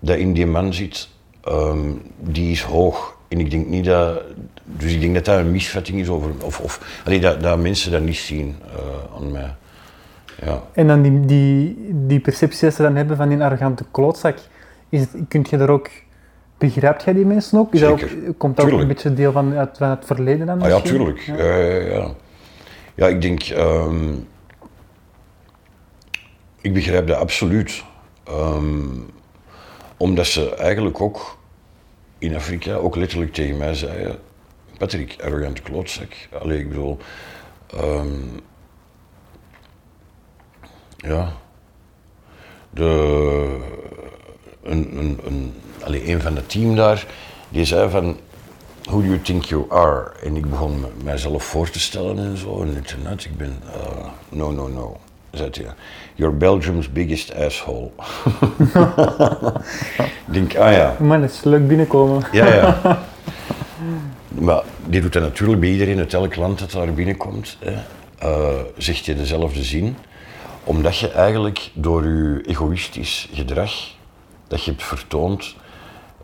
dat in die man zit, um, die is hoog. En ik denk niet dat, dus ik denk dat dat een misvatting is over, of, of allee, dat, dat mensen dat niet zien uh, aan mij. Ja. En dan die, die, die perceptie dat ze dan hebben van die arrogante klootzak, is het, kunt je daar ook, begrijpt jij die mensen ook? Is dat ook komt dat ook een beetje deel van, uit, van het verleden dan ah, ja, tuurlijk. Ja. ja, ja, ja. ik denk, um, ik begrijp dat absoluut. Um, omdat ze eigenlijk ook in Afrika ook letterlijk tegen mij zeiden: Patrick, arrogante klootzak. Allee, ik bedoel. Um, ja. De, een, een, een, van het team daar, die zei van. Who do you think you are? En ik begon mijzelf voor te stellen en zo. En internet, ik ben. Uh, no, no, no. zei hij. You're Belgium's biggest asshole. ik denk, ah ja. Man, het is leuk binnenkomen. Ja, ja. Maar die doet dat natuurlijk bij iedereen uit elk land dat daar binnenkomt. Hè. Eh, zegt je dezelfde zin. Omdat je eigenlijk door je egoïstisch gedrag dat je hebt vertoond,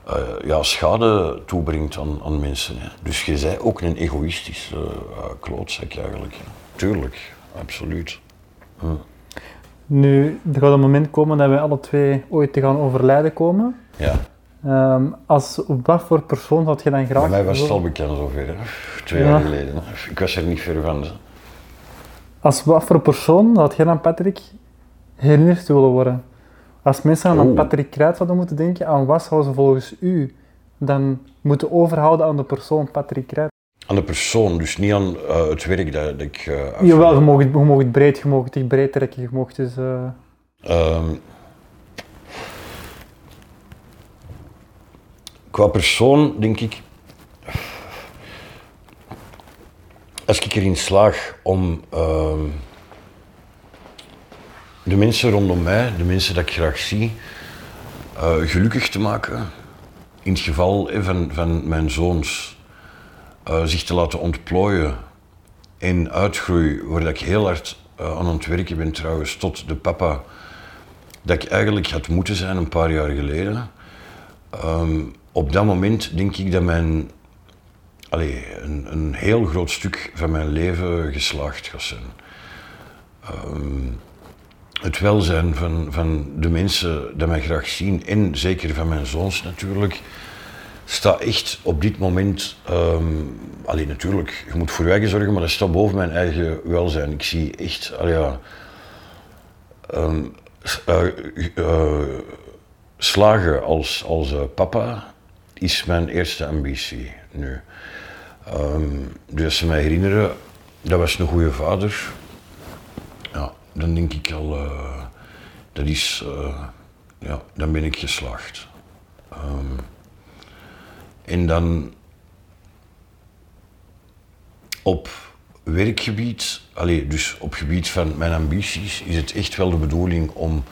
eh, ja, schade toebrengt aan, aan mensen. Hè. Dus je bent ook een egoïstische uh, klootzak eigenlijk. Tuurlijk, absoluut. Hm. Nu, er gaat een moment komen dat we alle twee ooit te gaan overlijden komen. Ja. Ehm, als, wat voor persoon had je dan graag... Bij mij was het al bekend zover, hè. twee Ja. jaar geleden. hè. Ik was er niet ver van. Als wat voor persoon had jij dan Patrick herinnerd willen worden? Als mensen aan. Patrick Kruid zouden moeten denken, aan wat zouden ze volgens u dan moeten overhouden aan de persoon Patrick Kruid? Aan de persoon, dus niet aan eh, het werk dat, dat ik uitvoer. Jawel, je mag, het- je mag het breed, je mag het breed trekken, je mag dus... eh, Ehm, qua persoon denk ik. Als ik erin slaag om ehm, de mensen rondom mij, de mensen dat ik graag zie, eh, gelukkig te maken. In het geval van, van mijn zoons, eh, zich te laten ontplooien in uitgroei, waar ik heel hard eh, aan het werken ben trouwens, tot de papa dat ik eigenlijk had moeten zijn een paar jaar geleden. Ehm, op dat moment denk ik dat mijn, allee, een, een heel groot stuk van mijn leven geslaagd gaat zijn. Ehm, het welzijn van, van de mensen die mij graag zien, en zeker van mijn zoons natuurlijk, staat echt op dit moment, ehm alleen natuurlijk, je moet voor je zorgen, maar dat staat boven mijn eigen welzijn. Ik zie echt, allee, ja, ehm, eh, eh, slagen als, als eh, papa is mijn eerste ambitie nu. Ehm, dus als ze mij herinneren, dat was een goede vader, ja, dan denk ik al, eh, dat is, eh, ja, dan ben ik geslaagd. Ehm, en dan op werkgebied, allee, dus op gebied van mijn ambities, is het echt wel de bedoeling om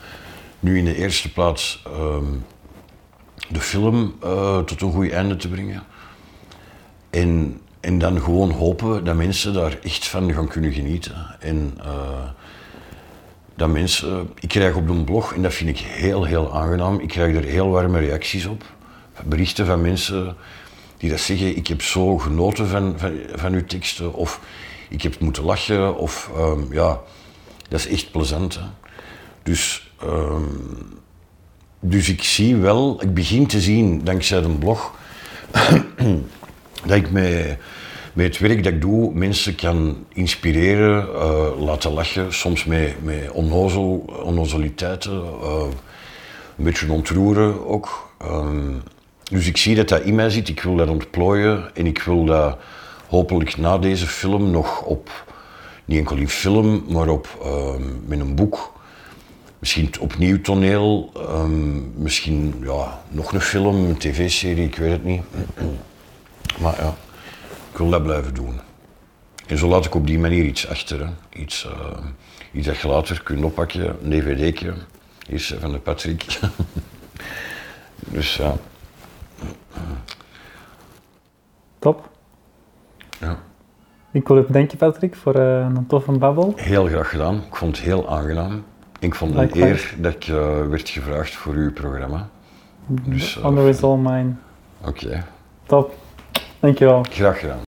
nu in de eerste plaats ehm, de film eh, tot een goed einde te brengen. En, en dan gewoon hopen dat mensen daar echt van gaan kunnen genieten. En eh, dat mensen, ik krijg op de blog, en dat vind ik heel, heel aangenaam, ik krijg er heel warme reacties op. Berichten van mensen die dat zeggen, ik heb zo genoten van, van, uw teksten, of ik heb moeten lachen, of ehm, ja, dat is echt plezant. Dus, ehm, dus ik zie wel, ik begin te zien, dankzij de blog, dat ik met, met het werk dat ik doe mensen kan inspireren, eh, laten lachen, soms met, met onnozel, onnozeliteiten, eh, een beetje ontroeren ook. Ehm, dus ik zie dat dat in mij zit, ik wil dat ontplooien en ik wil dat hopelijk na deze film nog op, niet enkel in film, maar op, ehm, met een boek, misschien opnieuw toneel, ehm, misschien ja, nog een film, een tv-serie, ik weet het niet. Maar ja, ik wil dat blijven doen. En zo laat ik op die manier iets achter. Hè. Iets, eh, iets dat je later kunt oppakken, een dvd'tje. Is van de Patrick. dus ja. Top. ja, Ik wil je bedanken, Patrick, voor eh, een toffe babbel. heel graag gedaan. Ik vond het heel aangenaam. Ik vond het een eer dat ik eh, werd gevraagd voor uw programma. Dus, eh, Honor is all mine. Oké, Top. Dankjewel. graag gedaan.